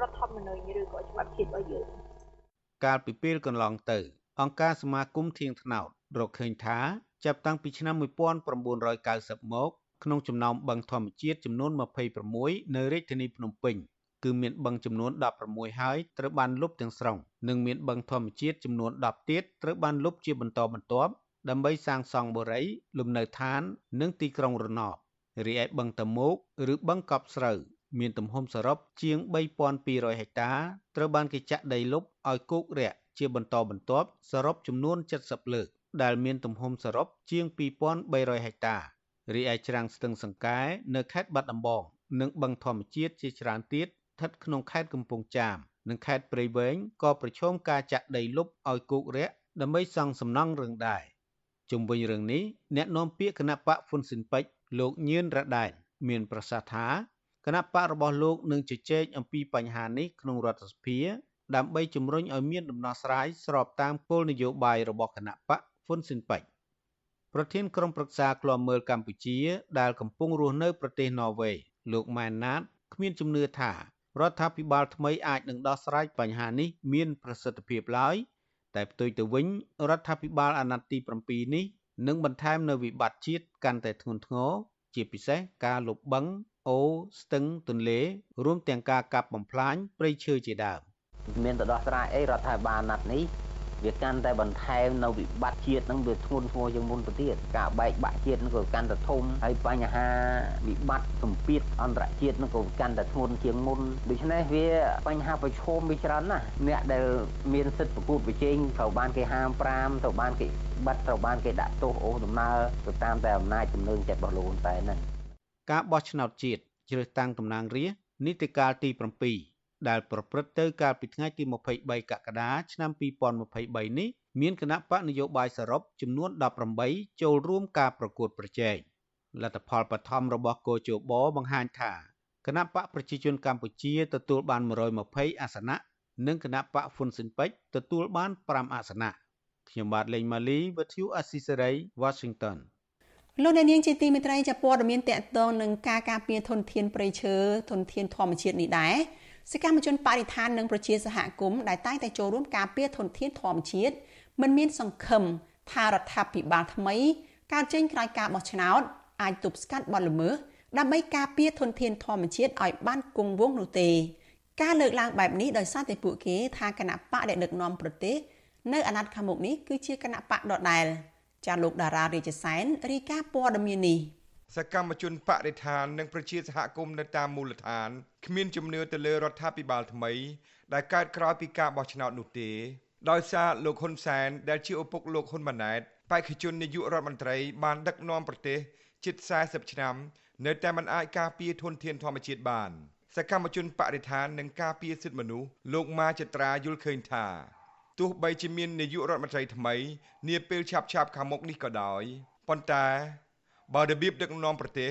រដ្ឋធម្មនុញ្ញឬក៏ច្បាប់ជាតិរបស់យើងកាលពីពេលកន្លងទៅ អង្គការសមាគមធៀងថ្នោតរកឃើញថាចាប់តាំងពីឆ្នាំ1990មក ក្នុងចំណោមបឹងធម្មជាតិចំនួន26នៅរាជធានីភ្នំពេញគឺមានបឹងចំនួន16ហើយត្រូវបានលុបទាំងស្រុងនិងមានបឹងធម្មជាតិចំនួន10ទៀតត្រូវបានលុបជាបន្តបន្ទាប់ដើម្បីសាងសង់បុរីលំនៅឋាន និងទីក្រុងរណបរីឯបឹងតមោកឬបឹងកប់ស្រូវមានទំហំសរុបជាង3200ហិកតាត្រូវបានគេចាក់ដីលុបឲ្យគោករាក់ជាបន្តបន្ទាប់សរុបចំនួន70លើកដែលមានទំហំសរុបជាង2300ហិកតា រីឯច្រាំងស្ទឹងសង្កែនៅខេត្តបាត់ដំបងនិងបឹងធម្មជាតិជាច្រើនទៀតស្ថិតក្នុងខេត្តកំពង់ចាមនិងខេត្តព្រៃវែងក៏ប្រឈមការចាក់ដីលុបឲ្យគោករាក់ដើម្បីសង់សំណង់រឿងដែរជុំវិញរឿងនេះអ្នកនាំពាក្យគណៈបកហ៊ុនស៊ិនពេជ្រលោកញៀនរ៉ាដែនមានប្រសាសន៍ថាគណៈបករបស់លោកនឹងជជែកអំពីបញ្ហានេះក្នុងរដ្ឋសភាដើម្បីជំរុញឲ្យមានដំណោះស្រាយស្របតាមគោលនយោបាយរបស់គណៈបកហ៊ុនស៊ិនពេជ្រ ប្រធានក្រុមប្រឹក្សាឃ្លាំមើលកម្ពុជា ដែលកំពុងរស់នៅប្រទេសន័រវេសលោកម៉ែនណាតគ្មានជំនឿថារដ្ឋាភិបាលថ្មីអាចនឹងដោះស្រាយបញ្ហានេះមានប្រសិទ្ធភាពឡើយតែផ្ទុយទៅវិញរដ្ឋាភិបាលអាណត្តិទី7នេះនឹងបន្ថែមនៅវិបត្តិជាតិកាន់តែធ្ងន់ធ្ងរជាពិសេសការលុបបង្កអូរស្ទឹងទន្លេ រួមទាំងការកាប់បំផ្លាញព្រៃឈើជាដើមមានទៅដោះស្រាយអីរដ្ឋាភិបាលអាណត្តិនេះ វាកាន់តែបន្ថែមនៅវិបត្តិជាតិហ្នឹងវាធ្ងន់ធ្ងរជាងមុនទៅទៀតការបែកបាក់ជាតិហ្នឹងក៏កាន់តែធំហើយបញ្ហាវិបត្តិសម្ពាធអន្តរជាតិហ្នឹងក៏កាន់តែធ្ងន់ជាងមុនដូច្នេះវាបញ្ហាប្រឈមវាច្រើនណាស់អ្នកដែលមានសិទ្ធិប្រកួតប្រជែងត្រូវបានគេហាម5ត្រូវបានគេបាត់ត្រូវបានគេដាក់ទោសអូសដំណើរទៅតាមតែអំណាចជំនឿចិត្តរបស់លោកតែហ្នឹងការបោះឆ្នោតជាតិជ្រើសតាំងតំណាងរាស្ត្រនីតិកាលទី7 ដែលប្រព្រឹត្តទៅកាលពីថ្ងៃទី23កក្កដាឆ្នាំ2023នេះមានគណៈបកនយោបាយសរុបចំនួន18ចូលរួមការប្រកួតប្រជែងលទ្ធផលបឋមរបស់គោជបបង្ហាញថាគណៈបកប្រជាជនកម្ពុជាទទួលបាន120អាសនៈនិងគណៈបកហ៊ុនស៊ិនពេជ្រទទួលបាន5អាសនៈខ្ញុំបាទលេងម៉ាលីវិទ្យុអស៊ីសេរី Washington លោកអ្នកនាងជាទីមេត្រីចាព័ត៌មានតកតងនឹងការការពារធនធានព្រៃឈើធនធានធម្មជាតិនេះដែរ សកម្មជនបរិស្ថាននិងប្រជាសហគមន៍ដែលតែងតែចូលរួមការពារធនធានធម្មជាតិមិនមានសង្ឃឹមថារដ្ឋាភិបាលថ្មីកើតចេញក្រោយការបោះឆ្នោតអាចទប់ស្កាត់បទល្មើសដើម្បីការពារធនធានធម្មជាតិឲ្យបានគង់វង្សនោះទេការលើកឡើងបែបនេះដោយសារតែពួកគេថាគណៈបកដែលដឹកនាំប្រទេសនៅអាណត្តិខាងមុខនេះគឺជាគណៈបកដដែលចាលោកតារារាជសែនរីកាព័ត៌មាននេះ សកម្មជនបរិស្ថាននិងប្រជាសហគមន៍នៅតាមមូលដ្ឋានគ្មានជំនឿទៅលើរដ្ឋាភិបាលថ្មី ដែលកើតក្រោយពីការបោះឆ្នោតនោះទេដោយសារលោកហ៊ុនសែនដែលជាឪពុកលោកហ៊ុនម៉ាណែតបេក្ខជននាយករដ្ឋមន្ត្រីបានដឹកនាំប្រទេសជិត40ឆ្នាំ នៅតែមិនអាចការពារធនធានធម្មជាតិបាន សកម្មជនបរិស្ថាននិងការពារសិទ្ធិមនុស្សលោកម៉ាចត្រាយល់ឃើញថាទោះបីជាមាននាយករដ្ឋមន្ត្រីថ្មី នាពេលឆាប់ៗខាងមុខនេះក៏ដោយប៉ុន្តែ បើរបៀបដឹកនាំប្រទេស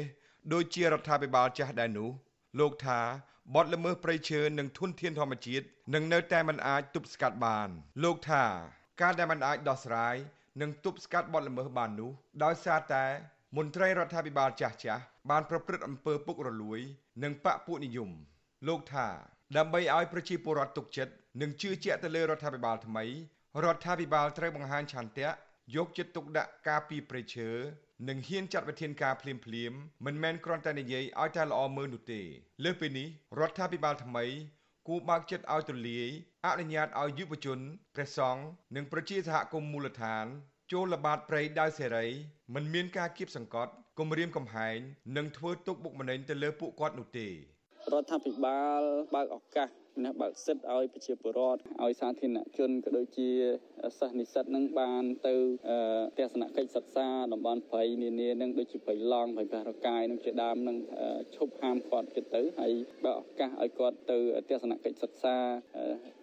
ដូចជារដ្ឋាភិបាលចាស់ដែរនោះលោកថាបទល្មើសព្រៃឈើនិងធនធានធម្មជាតិនឹងនៅតែមិនអាចទប់ស្កាត់បាន លោកថាការដែលមិនអាចដោះស្រាយនិងទប់ស្កាត់បទល្មើសបាននោះដោយសារតែមន្ត្រីរដ្ឋាភិបាលចាស់ចាស់បានប្រព្រឹត្តអំពើពុករលួយ និងបកពួកនិយមលោកថាដើម្បីឲ្យប្រជាពលរដ្ឋទុកចិត្តនិងជឿជាក់ទៅលើរដ្ឋាភិបាលថ្មីរដ្ឋាភិបាលត្រូវបង្ហាញឆន្ទៈ យកចិត្តទុកដាក់ការពីប្រៃឈើនិងហ៊ានចាត់វិធានការភ្លាមភ្លាមមិនមែនគ្រាន់តែនិយាយឲ្យតែល្អមើលនោះទេលើសពីនេះរដ្ឋាភិបាលថ្មីគួរបើកចិត្តឲ្យទូលាយអនុញ្ញាតឲ្យយុវជនព្រះសង្ឃនិងប្រជាសហគមន៍មូលដ្ឋាន ចូលល្បាតព្រៃដោយសេរីមិនមានការគៀបសង្កត់គំរាមកំហែងនិងធ្វើទុកបុកម្នេញទៅលើពួកគាត់នោះទេរដ្ឋាភិបាលបើកឱកាស ណាបើកសិទ្ធឲ្យប្រជាពលរដ្ឋឲ្យសាធារណជនក៏ដូចជាសិស្សនិស្សិតនឹងបានទៅទស្សនកិច្ចសិក្សាតំបន់ព្រៃនានានឹងដូចជាព្រៃឡង់ព្រៃបេះរកាយនឹងជាដើមនឹងឈប់ហាមគាត់ចិត្តទៅហើយបើឱកាសឲ្យគាត់ទៅទស្សនកិច្ចសិក្សា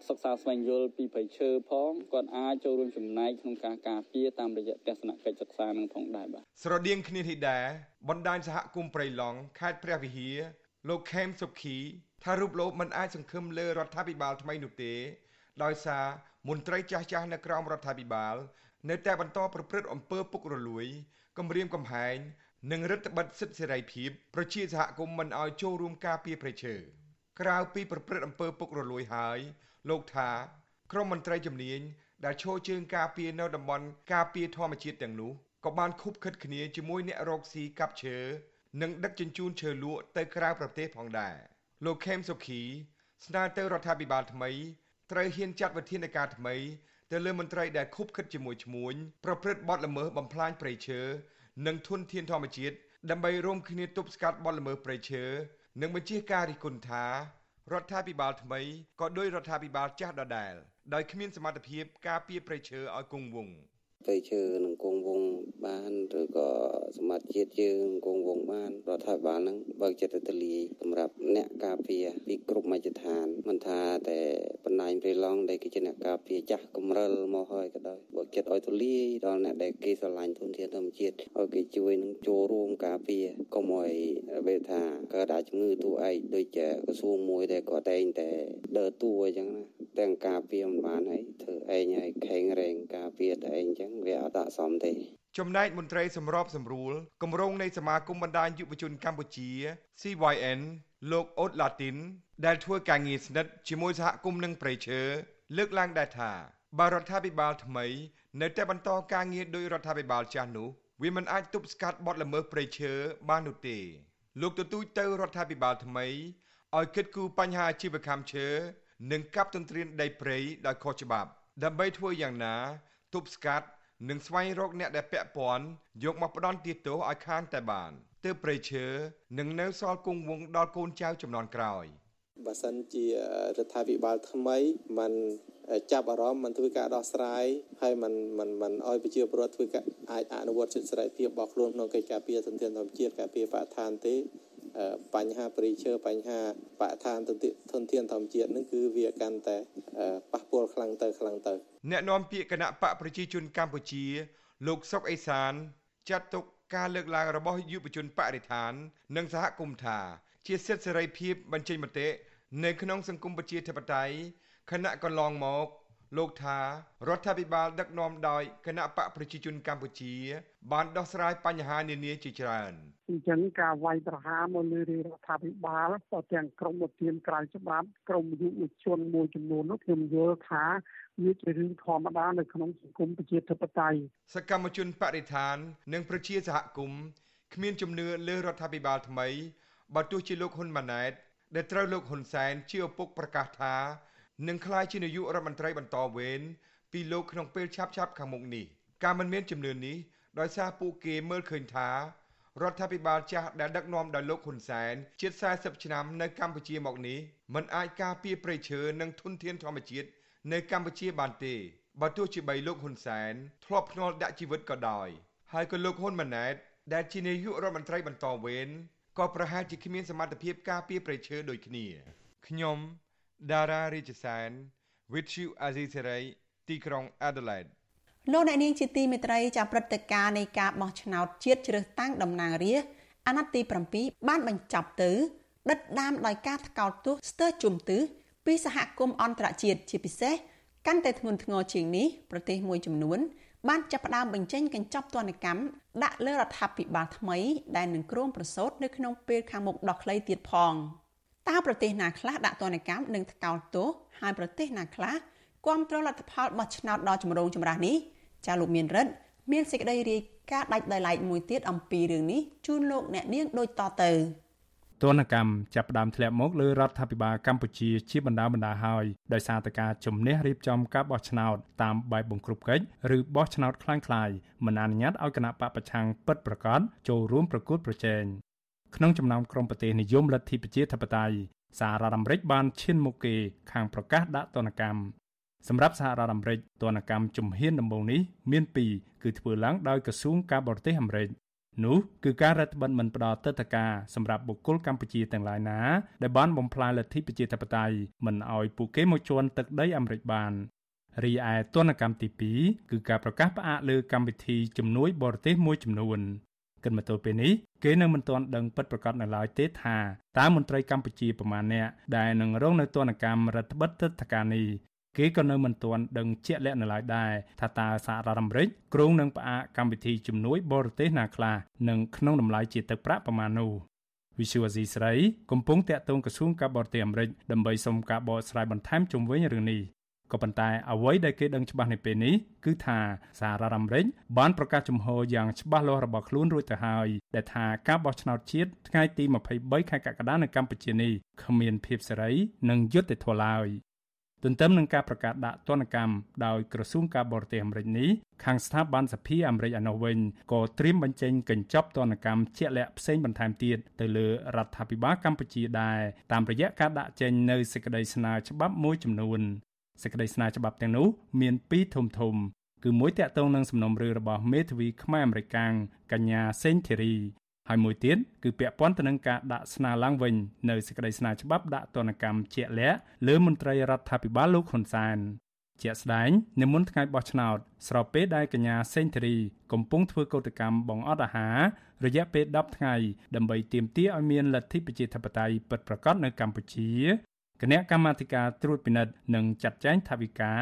សិក្សាស្វែងយល់ពីព្រៃឈើផងគាត់អាចចូលរួមចំណែកក្នុងការការពារតាមរយៈទស្សនកិច្ចសិក្សានឹងផងដែរបាទស្រដៀងគ្នានេះដែរបណ្ដាញសហគមន៍ព្រៃឡង់ខេត្តព្រះវិហារលោកខេមសុខី ថារូបលោកមិនអាចសង្ឃឹមលើរដ្ឋាភិបាលថ្មីនោះទេ ដោយសារមន្ត្រីចាស់ចាស់នៅក្រោមរដ្ឋាភិបាលនៅតែបន្តប្រព្រឹត្តអំពើពុករលួយគំរាមកំហែងនិងរដ្ឋបិទសិទ្ធិសេរីភាពប្រជាសហគមន៍មិនឲ្យចូលរួមការពារប្រៃឈើក្រៅពីប្រព្រឹត្តអំពើពុករលួយហើយ លោកថាក្រមមន្ត្រីជំនាញដែលឈរជើងការពារនៅតំបន់ការពារធម្មជាតិទាំងនោះក៏បានខុបខិតគ្នាជាមួយអ្នករកស៊ីកាប់ឈើនិងដឹកជញ្ជូនឈើលក់ទៅក្រៅប្រទេសផងដែរ លោកខេមសុខីស្នើទៅរដ្ឋាភិបាលថ្មីត្រូវហ៊ានចាត់វិធានការថ្មីទៅលើមន្ត្រីដែលខុបខិតជាមួយឈ្មួញប្រព្រឹត្តបទល្មើសបំផ្លាញព្រៃឈើនិងធនធានធម្មជាតិដើម្បីរួមគ្នាទប់ស្កាត់បទល្មើសព្រៃឈើនិងបញ្ជាការរិះគន់ថារដ្ឋាភិបាលថ្មីក៏ដោយរដ្ឋាភិបាលចាស់ដដែលដោយគ្មានសមត្ថភាពការពារព្រៃឈើឲ្យគង់វង្ស ព្រៃឈើនឹងគង់វង្សបានឬក៏សមត្ថជាតិយើងគង់វង្សបានរដ្ឋាភិបាលនឹងបើកចិត្តទៅលាយសម្រាប់អ្នកការពារពីគ្រប់មជ្ឈដ្ឋានមិនថាតែបណ្ដាញព្រៃឡង់ដែលគឺជាអ្នកការពារចាស់កម្រិលមកហើយក៏ដោយបើកចិត្តឲ្យទូលាយដល់អ្នកដែលគេស្រឡាញ់ធនធានធម្មជាតិឲ្យគេជួយនឹងចូលរួមការពារកុំឲ្យវាថាកើតអាជំងឺទូឯកដូចជាក្រសួងមួយដែលគាត់តែងតែដើរតួអញ្ចឹងណាទាំងការពារមិនបានហើយធ្វើឯងឲ្យខេងរែងការពារតែឯងអញ្ចឹងវាអត់ដាក់សមទេចំណែកមន្ត្រីសម្របសម្រួលគម្រោងនៃសមាគមបណ្ដាញយុវជនកម្ពុជា CYN លោកអូតឡាទីន ដែលធ្វើការងារស្និទ្ធជាមួយសហគមន៍នឹងប្រៃឈើលើកឡើងដែរថាបើរដ្ឋាភិបាលថ្មី នៅតែបន្តការងារដោយរដ្ឋាភិបាលចាស់នោះវាមិនអាចទប់ស្កាត់បទល្មើសព្រៃឈើបាននោះទេ លោកទទូចទៅរដ្ឋាភិបាលថ្មីឲ្យគិតគូរបញ្ហាអាជីវកម្មឈើនិងកាប់ទន្ទ្រានដីព្រៃដោយខុសច្បាប់ ដើម្បីធ្វើយ៉ាងណាទប់ស្កាត់ និងស្វែងរកអ្នកដែលពាក់ព័ន្ធយកមកផ្ដន់ទោសឲ្យខានតែបានទើបព្រៃឈើនឹងនៅសល់គង់វង្សដល់កូនចៅចំនួនក្រោយ បើសិនជារដ្ឋាភិបាលថ្មីมันចាប់អារម្មណ៍มันធ្វើការដោះស្រាយហើយมันมันมันឲ្យប្រជាពលរដ្ឋធ្វើការអាចអនុវត្តសិទ្ធិសេរីភាពរបស់ខ្លួនក្នុងកិច្ចការពារធនធានធម្មជាតិការពារបរិស្ថានទេបញ្ហាព្រៃឈើបញ្ហាបរិស្ថានធនធានធម្មជាតិនឹងគឺវាកាន់តែប៉ះពាល់ខ្លាំងទៅខ្លាំងទៅអ្នកនាំពាក្យគណៈបកប្រជាជនកម្ពុជា លោកសុកអេសានចាត់ទុកការលើកឡើងរបស់យុវជនបរិស្ថាន និងសហគមន៍ថា ជាសិទ្ធិសេរីភាពបញ្ចេញមតិនៅក្នុងសង្គមប្រជាធិបតេយ្យខណៈកន្លងមក លោកថារដ្ឋាភិបាលដឹកនាំដោយគណៈបកប្រជាជនកម្ពុជា បានដោះស្រាយបញ្ហានានាជាច្រើនអញ្ចឹងការវាយប្រហារមកលើរដ្ឋាភិបាលក៏ទាំងក្រមឧទានក្រៅច្បាប់ក្រមយុវជនមួយចំនួននោះខ្ញុំយល់ថាវាជារឿងធម្មតានៅក្នុងសង្គមប្រជាធិបតេយ្យសកម្មជនបរិស្ថាន និងប្រជាសហគមន៍គ្មានជំនឿលើរដ្ឋាភិបាលថ្មី បើទោះជាលោកហ៊ុនម៉ាណែតដែលត្រូវលោកហ៊ុនសែនជាឪពុកប្រកាសថានឹងក្លាយជានាយករដ្ឋមន្ត្រីបន្តវេនពីលោកក្នុងពេលឆាប់ៗខាងមុខនេះការមិនមានជំនឿនេះដោយសារពួកគេមើលឃើញថារដ្ឋាភិបាលចាស់ដែលដឹកនាំដោយលោកហ៊ុនសែនជិត40ឆ្នាំនៅកម្ពុជាមកនេះមិនអាចការពារប្រៃឈើនិងធនធានធម្មជាតិនៅកម្ពុជាបានទេបើទោះជាបីលោកហ៊ុនសែនធ្លាប់ភ្នាល់ដាក់ជីវិតក៏ដោយហើយក៏លោកហ៊ុនម៉ាណែតដែលជានាយករដ្ឋមន្ត្រីបន្តវេន ក៏ប្រហែលជាគ្មានសមត្ថភាពការពារប្រៃឈើដូចគ្នាខ្ញុំដារ៉ារីជសែន With you Azisari ទីក្រុង Adelaide លោកអ្នកនាងជាទីមេត្រីចាព្រឹត្តិការណ៍នៃការបោះឆ្នោតជាតិជ្រើសតាំងតំណាងរាស្ត្រអាណត្តិទី7បានបញ្ចប់ទៅដិតដាមដោយការថ្កោលទោសស្ទើរជុំទិសពីសហគមន៍អន្តរជាតិជាពិសេសកាន់តែធ្ងន់ធ្ងរជាងនេះប្រទេសមួយចំនួន បានចាប់ផ្ដើមបញ្ចេញកញ្ចប់ទណ្ឌកម្មដាក់លើរដ្ឋាភិបាលថ្មី ដែលនឹងគ្រោងប្រសូតនៅក្នុងពេលខាងមុខដ៏ខ្លីទៀតផង។តើប្រទេសណាខ្លះដាក់ទណ្ឌកម្មនិងថ្កោលទោសហើយប្រទេសណាខ្លះគ្រប់គ្រងលទ្ធផលបោះឆ្នោតដ៏ចម្រូងចម្រាសនេះចាលោកមានរិទ្ធមានសេចក្តីរាយការណ៍ដាច់ដោយឡែកមួយទៀតអំពីរឿងនេះជូនលោកអ្នកនាងដូចតទៅ ទនកម្មចាប់ផ្ដើមធ្លាក់មកលើរដ្ឋាភិបាលកម្ពុជាជាបណ្ដាបណ្ដាហើយដោយសារតែការជំនះរៀបចំការបោះឆ្នោតតាមបែបបង្ក្រប់កិច្ចឬបោះឆ្នោតคล้ายៗមិនអនុញ្ញាតឲ្យគណៈបកប្រឆាំងពិតប្រាកដចូលរួមប្រកួតប្រជែងក្នុងចំណោមក្រុមប្រទេសនិយមលទ្ធិប្រជាធិបតេយ្យសហរដ្ឋអាមេរិកបានឈានមុខគេខាងប្រកាសដាក់ទណ្ឌកម្មសម្រាប់សហរដ្ឋអាមេរិកទណ្ឌកម្មជំហានដំបូងនេះមាន2គឺធ្វើឡើងដោយក្រសួងការបរទេសអាមេរិក នោះគឺការរដ្ឋបិទមិនផ្ដល់ទឹកតការសម្រាប់បុគ្គលកម្ពុជាទាំងឡាយណាដែលបានបំផ្លាញលទ្ធិប្រជាធិបតេយ្យមិនឲ្យពួកគេមកជន់ទឹកដីអាមេរិកបានរីឯទណ្ឌកម្មទី2គឺការប្រកាសផ្អាកលើកម្មវិធីជំនួយបរទេសមួយចំនួនគិតមកទល់ពេលនេះគេនៅមិនទាន់ដឹងពិតប្រាកដនៅឡើយទេថាតើមន្ត្រីកម្ពុជាប្រមាណអ្នកដែលនឹងរងនៅទណ្ឌកម្មរដ្ឋបិទទឹកតការនេះ គេក៏នៅមិនទាន់ដឹងជាក់លាក់នៅឡើយដែរថាតើសហរដ្ឋអាមេរិកគ្រោងនឹងផ្អាកកម្មវិធីជំនួយបរទេសណាខ្លះនិងក្នុងតម្លៃជាទឹកប្រាក់ប្រមាណនោះវិសុវអាស៊ីស្រីកំពុងតាក់ទងក្រសួងការបរទេសអាមេរិកដើម្បីសុំការបកស្រាយបន្ថែមជុំវិញរឿងនេះក៏ប៉ុន្តែអ្វីដែលគេដឹងច្បាស់នៅពេលនេះគឺថាសហរដ្ឋអាមេរិកបានប្រកាសជំហរយ៉ាងច្បាស់លាស់របស់ខ្លួនរួចទៅហើយដែលថាការបោះឆ្នោតជាតិថ្ងៃទី23ខែកក្កដានៅកម្ពុជានេះគ្មានភាពសេរីនិងយុត្តិធម៌ឡើយ ទន្ទឹមនឹងការប្រកាសដាក់ទណ្ឌកម្មដោយក្រសួងការបរទេសអាមេរិកនេះខាងស្ថាប័នសភាអាមេរិកឯនោះវិញក៏ត្រៀមបញ្ចេញកញ្ចប់ទណ្ឌកម្មជាក់លាក់ផ្សេងបន្ថែមទៀតទៅលើរដ្ឋាភិបាលកម្ពុជាដែរតាមរយៈការដាក់ចេញនៅសេចក្តីស្នើច្បាប់មួយចំនួនសេចក្តីស្នើច្បាប់ទាំងនោះមានពីរធំធំគឺមួយតាក់ទងនឹងសំណុំរឿងរបស់មេធាវីខ្មែរអាមេរិកាំងកញ្ញាសេងធីរី ហើយមួយទៀតគឺពាក់ព័ន្ធទៅនឹងការដាក់ស្នើឡើងវិញនៅសេចក្តីស្នើច្បាប់ដាក់ទណ្ឌកម្មជាក់លាក់លើមន្ត្រីរដ្ឋាភិបាលលោកហ៊ុនសែនជាក់ស្ដែងនិមន្តថ្ងៃបោះឆ្នោត ស្របពេលដែលកញ្ញាសេងធីរីកំពុងធ្វើកោតកម្មបងអត់អាហាររយៈពេល10ថ្ងៃដើម្បីទាមទារឲ្យមានលទ្ធិប្រជាធិបតេយ្យពិតប្រាកដនៅកម្ពុជា គណៈកម្មាធិការត្រួតពិនិត្យនិងចាត់ចែងថវិកា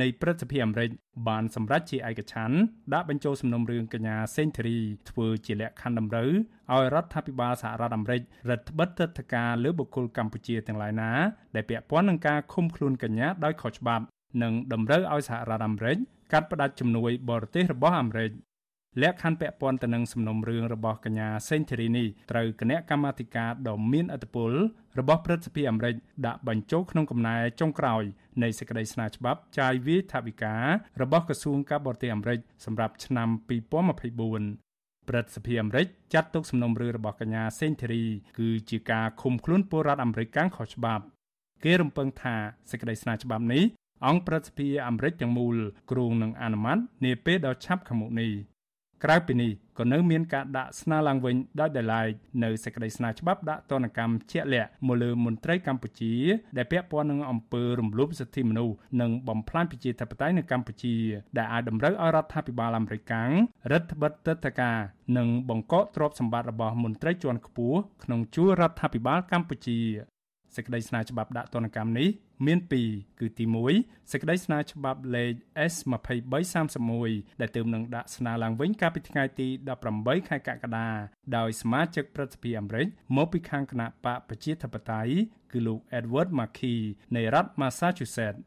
នៃព្រឹទ្ធសភាអាមេរិកបានសម្រេចជាឯកច្ឆ័ន្ទដាក់បញ្ចូលសំណុំរឿងកញ្ញាសេងធីរីធ្វើជាលក្ខខណ្ឌតម្រូវឲ្យរដ្ឋាភិបាលសហរដ្ឋអាមេរិករដ្ឋបិទទឹកធការលើបុគ្គលកម្ពុជាទាំងឡាយណាដែលពាក់ព័ន្ធនឹងការឃុំខ្លួនកញ្ញាដោយខុសច្បាប់និងតម្រូវឲ្យសហរដ្ឋអាមេរិកកាត់ផ្តាច់ជំនួយបរទេសរបស់អាមេរិក លក្ខខណ្ឌពាក់ព័ន្ធទៅនឹងសំណុំរឿងរបស់កញ្ញាសេងធីរីនេះត្រូវគណៈកម្មាធិការដ៏មានឥទ្ធិពលរបស់ព្រឹទ្ធសភាអាមេរិកដាក់បញ្ចូលក្នុងកំណែចុងក្រោយនៃសេចក្តីស្នើច្បាប់ចាយវាយថវិការបស់ក្រសួងការបរទេសអាមេរិកសម្រាប់ឆ្នាំ2024ព្រឹទ្ធសភាអាមេរិកចាត់ទុកសំណុំរឿងរបស់កញ្ញាសេងធីរីគឺជាការឃុំខ្លួនពលរដ្ឋអាមេរិកកាំងខុសច្បាប់គេរំពឹងថាសេចក្តីស្នើច្បាប់នេះអង្គព្រឹទ្ធសភាអាមេរិកទាំងមូលគ្រងនឹងអនុម័តនាពេលដ៏ឆាប់ខាងមុខនេះ ក្រៅពីនេះក៏នៅមានការដាក់ស្នើឡើងវិញដោយដែលឡែកនៅសេចក្តីស្នើច្បាប់ដាក់ទណ្ឌកម្មជាក់លាក់មកលើមន្ត្រីកម្ពុជា ដែលពាក់ព័ន្ធនឹងអំពើរំលោភសិទ្ធិមនុស្សនិងបំផ្លាញប្រជាធិបតេយ្យនៅកម្ពុជា ដែលអាចតម្រូវឲ្យរដ្ឋាភិបាលអាមេរិកកាំងរដ្ឋបិទទឹកតការនិងបង្កកទ្រព្យសម្បត្តិរបស់មន្ត្រីជាន់ខ្ពស់ក្នុងជួររដ្ឋាភិបាលកម្ពុជា សេចក្តីស្នើច្បាប់ដាក់ទណ្ឌកម្មនេះមាន2គឺទី1សេចក្តីស្នើច្បាប់លេខ S2331 ដែលទើបនឹងដាក់ស្នើឡើងវិញកាលពីថ្ងៃទី18ខែកក្កដាដោយសមាជិកព្រឹទ្ធសភាអាមេរិកមកពីខាងគណៈបកប្រជាធិបតេយ្យគឺលោក Edward Markey នៃរដ្ឋ Massachusetts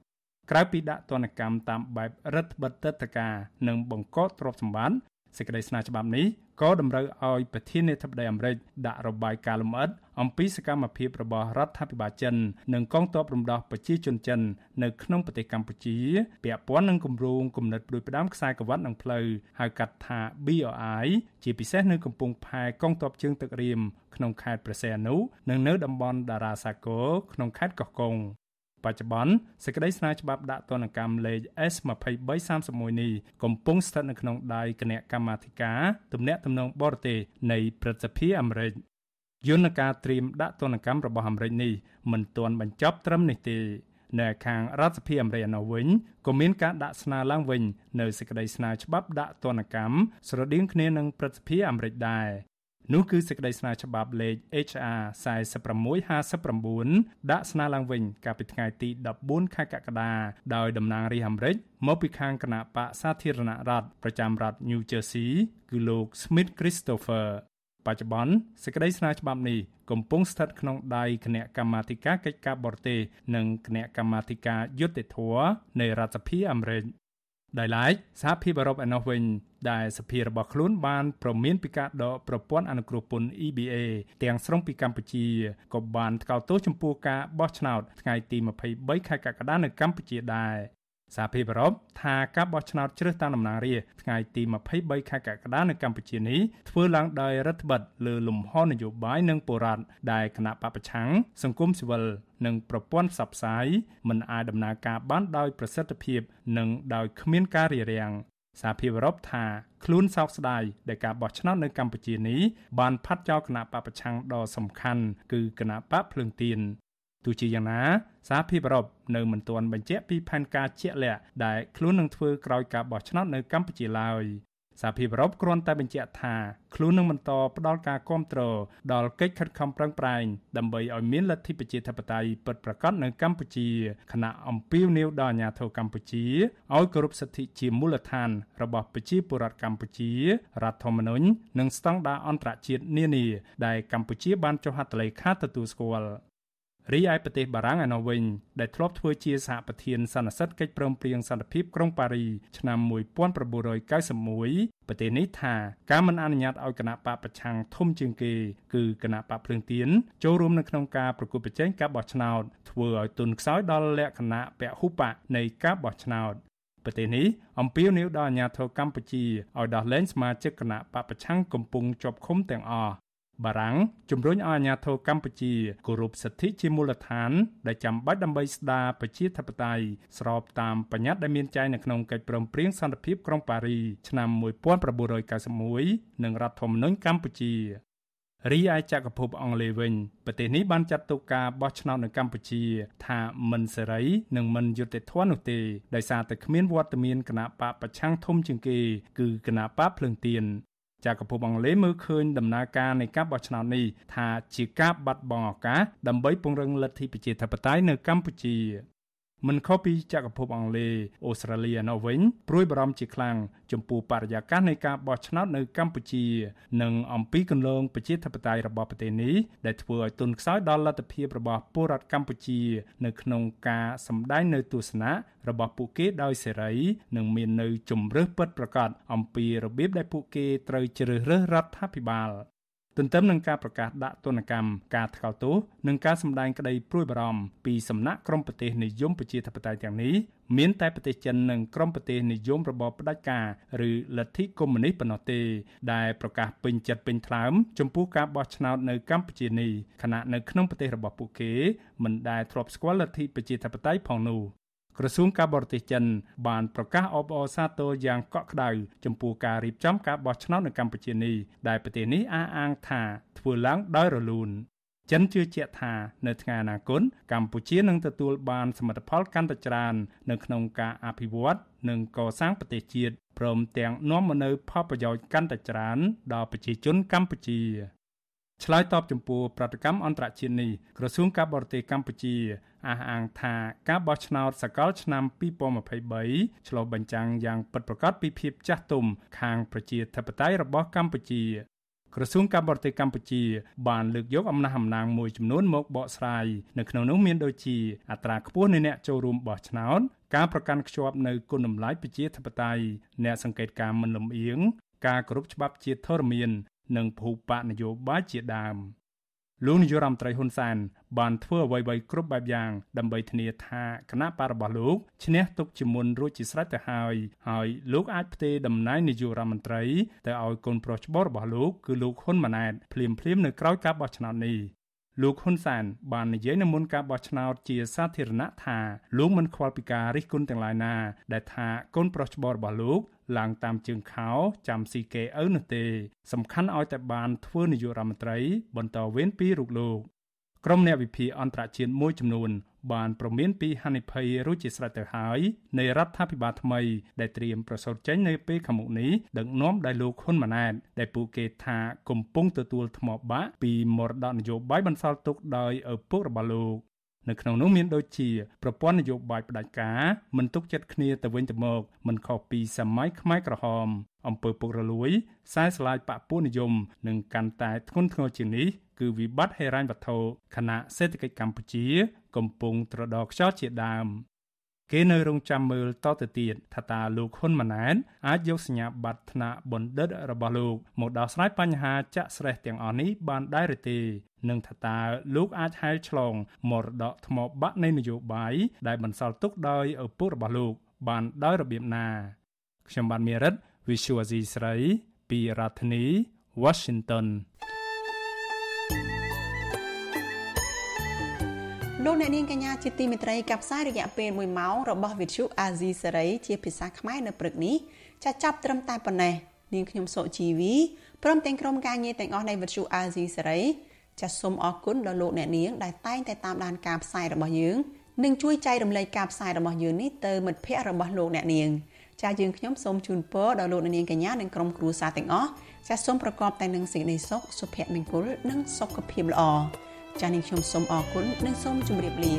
ក្រៅពីដាក់ទណ្ឌកម្មតាមបែបរដ្ឋបិទទឹកតការនិងបង្កកទ្រព្យសម្បត្តិសេចក្តីស្នើច្បាប់នេះ ក៏តម្រូវឲ្យប្រធានាធិបតីអាមេរិកដាក់របាយការណ៍លម្អិតអំពីសកម្មភាពរបស់រដ្ឋាភិបាលចិន និងកងទ័ពរំដោះប្រជាជនចិន នៅក្នុងប្រទេសកម្ពុជាពាក់ព័ន្ធនឹងគម្រោងគំនិតផ្ដួចផ្ដើមខ្សែក្រវ៉ាត់និងផ្លូវហៅកាត់ថា BRI ជាពិសេសនៅកំពង់ផែកងទ័ពជើងទឹករៀមក្នុងខេត្តព្រះសីហនុនិងនៅតំបន់តារាសាគរក្នុងខេត្តកោះកុង បច្ចុប្បន្នសេចក្តីស្នើច្បាប់ដាក់ទណ្ឌកម្មលេខ S2331 នេះកំពុងស្ថិតនៅក្នុងដៃគណៈកម្មាធិការទំនាក់ទំនងបរទេសនៃព្រឹទ្ធសភាអាមេរិកយន្តការត្រៀមដាក់ទណ្ឌកម្មរបស់អាមេរិកនេះមិនទាន់បញ្ចប់ត្រឹមនេះទេនៅខាងរដ្ឋសភាអាមេរិកឯនោះវិញក៏មានការដាក់ស្នើឡើងវិញនៅសេចក្តីស្នើច្បាប់ដាក់ទណ្ឌកម្មស្រដៀងគ្នានឹងព្រឹទ្ធសភាអាមេរិកដែរ នោះគឺសេចក្តីស្នើច្បាប់លេខ HR 4659ដាក់ស្នើឡើងវិញ កាលពីថ្ងៃទី14ខែកក្កដាដោយតំណាងរាស្ត្រអាមេរិកមកពីខាងគណៈបកសាធារណរដ្ឋប្រចាំរដ្ឋ New Jersey គឺលោក Smith Christopher បច្ចុប្បន្នសេចក្តីស្នើច្បាប់នេះកំពុងស្ថិតក្នុងដៃគណៈកម្មាធិការកិច្ចការបរទេសនិងគណៈកម្មាធិការយុត្តិធម៌នៃរដ្ឋសភាអាមេរិក ដោយឡែកសហភាពអឺរ៉ុបឯណោះវិញដែលសភារបស់ខ្លួនបានប្រមានពីការដកប្រព័ន្ធអនុគ្រោះពន្ធ EBA ទាំងស្រុងពីកម្ពុជាក៏បានថ្កោលទោសចំពោះការបោះឆ្នោតថ្ងៃទី23ខែកក្កដានៅកម្ពុជាដែរ សហភាពអឺរ៉ុបថាការបោះឆ្នោតជ្រើសតាំងតំណាងរាស្ត្រថ្ងៃទី23ខែកក្កដានៅកម្ពុជានេះធ្វើឡើងដោយរដ្ឋបិទលើលំហនយោបាយនិងបុរដ្ឋដែលគណៈបពប្រឆាំងសង្គមស៊ីវិលនិងប្រព័ន្ធផ្សព្វផ្សាយមិនអាចដំណើរការបានដោយប្រសិទ្ធភាព និងដោយគ្មានការរារាំងសហភាពអឺរ៉ុបថាខ្លួនសោកស្ដាយដែលការបោះឆ្នោតនៅកម្ពុជានេះបានផាត់ចោលគណៈបពប្រឆាំងដ៏សំខាន់គឺគណៈបកភ្លើងទៀន ទោះជាយ៉ាងណាសហភាពអឺរ៉ុបនៅមិនទាន់បញ្ជាក់ពីផែនការជាក់លាក់ដែលខ្លួននឹងធ្វើក្រោយការបោះឆ្នោតនៅកម្ពុជាឡើយសហភាពអឺរ៉ុបគ្រាន់តែបញ្ជាក់ថាខ្លួននឹងបន្តផ្ដល់ការគ្រប់គ្រងដល់កិច្ចខិតខំប្រឹងប្រែងដើម្បីឲ្យមានលទ្ធិប្រជាធិបតេយ្យពិតប្រាកដនៅកម្ពុជាខណៈអំពាវនាវដល់អាជ្ញាធរកម្ពុជាឲ្យគោរពសិទ្ធិជាមូលដ្ឋានរបស់ប្រជាពលរដ្ឋកម្ពុជារដ្ឋធម្មនុញ្ញនិងស្តង់ដារអន្តរជាតិនានាដែលកម្ពុជាបានចុះហត្ថលេខាទទួលស្គាល់ រីឯប្រទេសបារាំងឯណោះវិញដែលធ្លាប់ធ្វើជាសហប្រធានសន្និសីទកិច្ចព្រមព្រៀងសន្តិភាពក្រុងប៉ារីឆ្នាំ1991ប្រទេសនេះថាការមិនអនុញ្ញាតឲ្យគណៈបកប្រឆាំងធំជាងគេគឺគណៈបកភ្លើងទៀនចូលរួមនៅក្នុងការប្រគល់ប្រជែងការបោះឆ្នោតធ្វើឲ្យទុនខ្សោយដល់លក្ខណៈពហុបកនៃការបោះឆ្នោតប្រទេសនេះអំពាវនាវដល់អាជ្ញាធរកម្ពុជាឲ្យដោះលែងសមាជិកគណៈបពប្រឆាំងកំពុងជាប់ឃុំទាំងអស់ បារាំងជំរុញឲ្យអាជ្ញាធរកម្ពុជាគោរពសិទ្ធិជាមូលដ្ឋាន ដែលចាំបាច់ដើម្បីស្ដារប្រជាធិបតេយ្យស្របតាមបញ្ញត្តិដែលមានចែងនៅក្នុងកិច្ចព្រមព្រៀងសន្តិភាពក្រុងប៉ារីឆ្នាំ1991និងរដ្ឋធម្មនុញ្ញកម្ពុជារីឯចក្រភពអង់គ្លេសវិញប្រទេសនេះបានចាត់ទុកការបោះឆ្នោតនៅកម្ពុជា ថាមិនសេរីនិងមិនយុត្តិធម៌នោះទេដោយសារតែគ្មានវត្តមានគណៈបកប្រឆាំងធំជាងគេ គឺគណៈបកភ្លើងទៀន ចក្រភពអង់គ្លេសមើលឃើញដំណើរការនៃការបោះឆ្នោតនេះថាជាការបាត់បង់ឱកាសដើម្បីពង្រឹងលទ្ធិប្រជាធិបតេយ្យនៅកម្ពុជា មិនខុសពីចក្រភពអង់គ្លេសអូស្ត្រាលីនៅវិញព្រួយបារម្ភជាខ្លាំងចំពោះបរិយាកាសនៃការបោះឆ្នោតនៅកម្ពុជា និងអំពីគន្លងប្រជាធិបតេយ្យរបស់ប្រទេសនេះដែលធ្វើឲ្យទុនខ្សោយដល់លទ្ធភាពរបស់ពលរដ្ឋកម្ពុជា នៅក្នុងការសម្ដែងនៅទស្សនៈរបស់ពួកគេដោយសេរីនិងមាននៅជំរើសពិតប្រាកដអំពីរបៀបដែលពួកគេត្រូវជ្រើសរើសរដ្ឋាភិបាល ទន្ទឹមនឹងការប្រកាសដាក់ទណ្ឌកម្មការថ្កោលទោសនិងការសម្ដែងក្តីព្រួយបារម្ភពីសំណាក់ក្រុមប្រទេសនិយមប្រជាធិបតេយ្យទាំងនេះមានតែប្រទេសចិននិងក្រុមប្រទេសនិយមរបបផ្ដាច់ការឬលទ្ធិកុម្មុយនីសប៉ុណ្ណោះទេ ដែលប្រកាសពេញចិត្តពេញថ្លើមចំពោះការបោះឆ្នោតនៅកម្ពុជានេះខណៈនៅក្នុងប្រទេសរបស់ពួកគេមិនដែលធ្លាប់ស្គាល់លទ្ធិប្រជាធិបតេយ្យផងនោះ ក្រសួងការបរទេសចិនបានប្រកាសអបអរសាទរយ៉ាងកក់ក្ដៅចំពោះការរៀបចំការបោះឆ្នោតនៅកម្ពុជានេះដែលប្រទេសនេះអះអាងថាធ្វើឡើងដោយរលូនចិនជឿជាក់ថានៅថ្ងៃអនាគតកម្ពុជានឹងទទួលបានសមិទ្ធផលកាន់តែច្រើននៅក្នុងការអភិវឌ្ឍនិងកសាងប្រទេសជាតិព្រមទាំងនាំមកនូវផលប្រយោជន៍កាន់តែច្រើនដល់ប្រជាជនកម្ពុជាឆ្លើយតបចំពោះប្រតិកម្មអន្តរជាតិនេះក្រសួងការបរទេសកម្ពុជា អះអាងថាការបោះឆ្នោតសកលឆ្នាំ2023ឆ្លុះបញ្ចាំងយ៉ាងពិតប្រាកដពីភាពចាស់ទុំខាងប្រជាធិបតេយ្យរបស់កម្ពុជាក្រសួងការបរទេសកម្ពុជា បានលើកយកអំណះអំណាងមួយចំនួនមកបកស្រាយនៅក្នុងនោះមានដូចជាអត្រាខ្ពស់នៃអ្នកចូលរួមបោះឆ្នោតការប្រកាន់ខ្ជាប់នៅគុណតម្លៃប្រជាធិបតេយ្យអ្នកសង្កេតការមិនលំអៀងការគោរពច្បាប់ជាធរមាន និងភូបកនយោបាយជាដើម លោកនាយរដ្ឋមន្ត្រីហ៊ុនសែនបានធ្វើអ្វីៗគ្រប់បែបយ៉ាងដើម្បីធានាថាគណៈបករបស់លោកឈ្នះទុកជាមុនរួចជាស្រេចទៅហើយហើយលោកអាចផ្ទេរតំណែងនាយករដ្ឋមន្ត្រីទៅឲ្យកូនប្រុសច្បងរបស់លោកគឺលោកហ៊ុនម៉ាណែតភ្លាមៗនៅក្រោយការបោះឆ្នោតនេះ លោកហ៊ុនសែនបាននិយាយនៅមុនការបោះឆ្នោតជាសាធារណៈថាលោកមិនខ្វល់ពីការរិះគន់ទាំងឡាយណាដែលថាកូនប្រុសច្បងរបស់លោកឡើងតាមជើងខោចាំស៊ីគេឪនោះទេ សំខាន់ឲ្យតែបានធ្វើនាយករដ្ឋមន្ត្រី បន្តវេនពីរូបលោកក្រុមអ្នកវិភាគអន្តរជាតិមួយចំនួន បានប្រមានពីហានិភ័យរួចជាស្រេចទៅហើយនៃរដ្ឋាភិបាលថ្មីដែលត្រៀមប្រសូតចេញនៅពេលខាងមុខនេះដឹកនាំដោយលោកហ៊ុនម៉ាណែតដែលពួកគេថាកំពុងទទួលថ្មបាក់ពីមរតកនយោបាយបន្សល់ទុកដោយឪពុករបស់លោកនៅក្នុងនោះមានដូចជាប្រព័ន្ធនយោបាយផ្ដាច់ការមិនទុកចិត្តគ្នាទៅវិញទៅមកមិនខុសពីសម័យខ្មែរក្រហមអំពើពុករលួយខ្សែស្លាយបពពួកនិយមនិងកាន់តែធ្ងន់ធ្ងរជាងនេះគឺវិបត្តិហិរញ្ញវត្ថុខណៈសេដ្ឋកិច្ចកម្ពុជា កំពុងត្រដរខ្យល់ជាដើមគេនៅរងចាំមើលតទៅទៀតថាតើលោកហ៊ុនម៉ាណែតអាចយកសញ្ញាបត្រថ្នាក់បណ្ឌិតរបស់លោកមកដោះស្រាយបញ្ហាចាក់ស្រេះទាំងអស់នេះបានដែរឬទេនិងថាតើលោកអាចហែលឆ្លងមរតកថ្មបាក់នៃនយោបាយដែលបន្សល់ទុកដោយឪពុករបស់លោកបានដោយរបៀបណាខ្ញុំបានមេរិត Visual Asia ស្រីពីរដ្ឋធានី Washington លោកអ្នកនាងកញ្ញាជាទីមេត្រីកັບផ្សាយរយៈពេល1ម៉ោងរបស់វិទ្យុអាស៊ីសេរីជាភាសាខ្មែរនៅព្រឹកនេះចាចាប់ត្រឹមតែប៉ុណ្ណេះនាងខ្ញុំសុជីវីព្រមទាំងក្រុមការងារទាំងអស់នៃវិទ្យុអាស៊ីសេរីចាសូមអរគុណដល់លោកអ្នកនាងដែលតែងតែតាមដានការផ្សាយរបស់យើងនិងជួយចែករំលែកការផ្សាយរបស់យើងនេះទៅមិត្តភ័ក្តិរបស់លោកអ្នកនាងចាយើងខ្ញុំសូមជូនពរដល់លោកអ្នកនាងកញ្ញានិងក្រុមគ្រួសារទាំងអស់ចាសូមប្រកបតែនឹងសេចក្តីសុខសុភមង្គលនិងសុខភាពល្អ ចា៎នាងខ្ញុំសូមអរគុណនិងសូមជម្រាបលា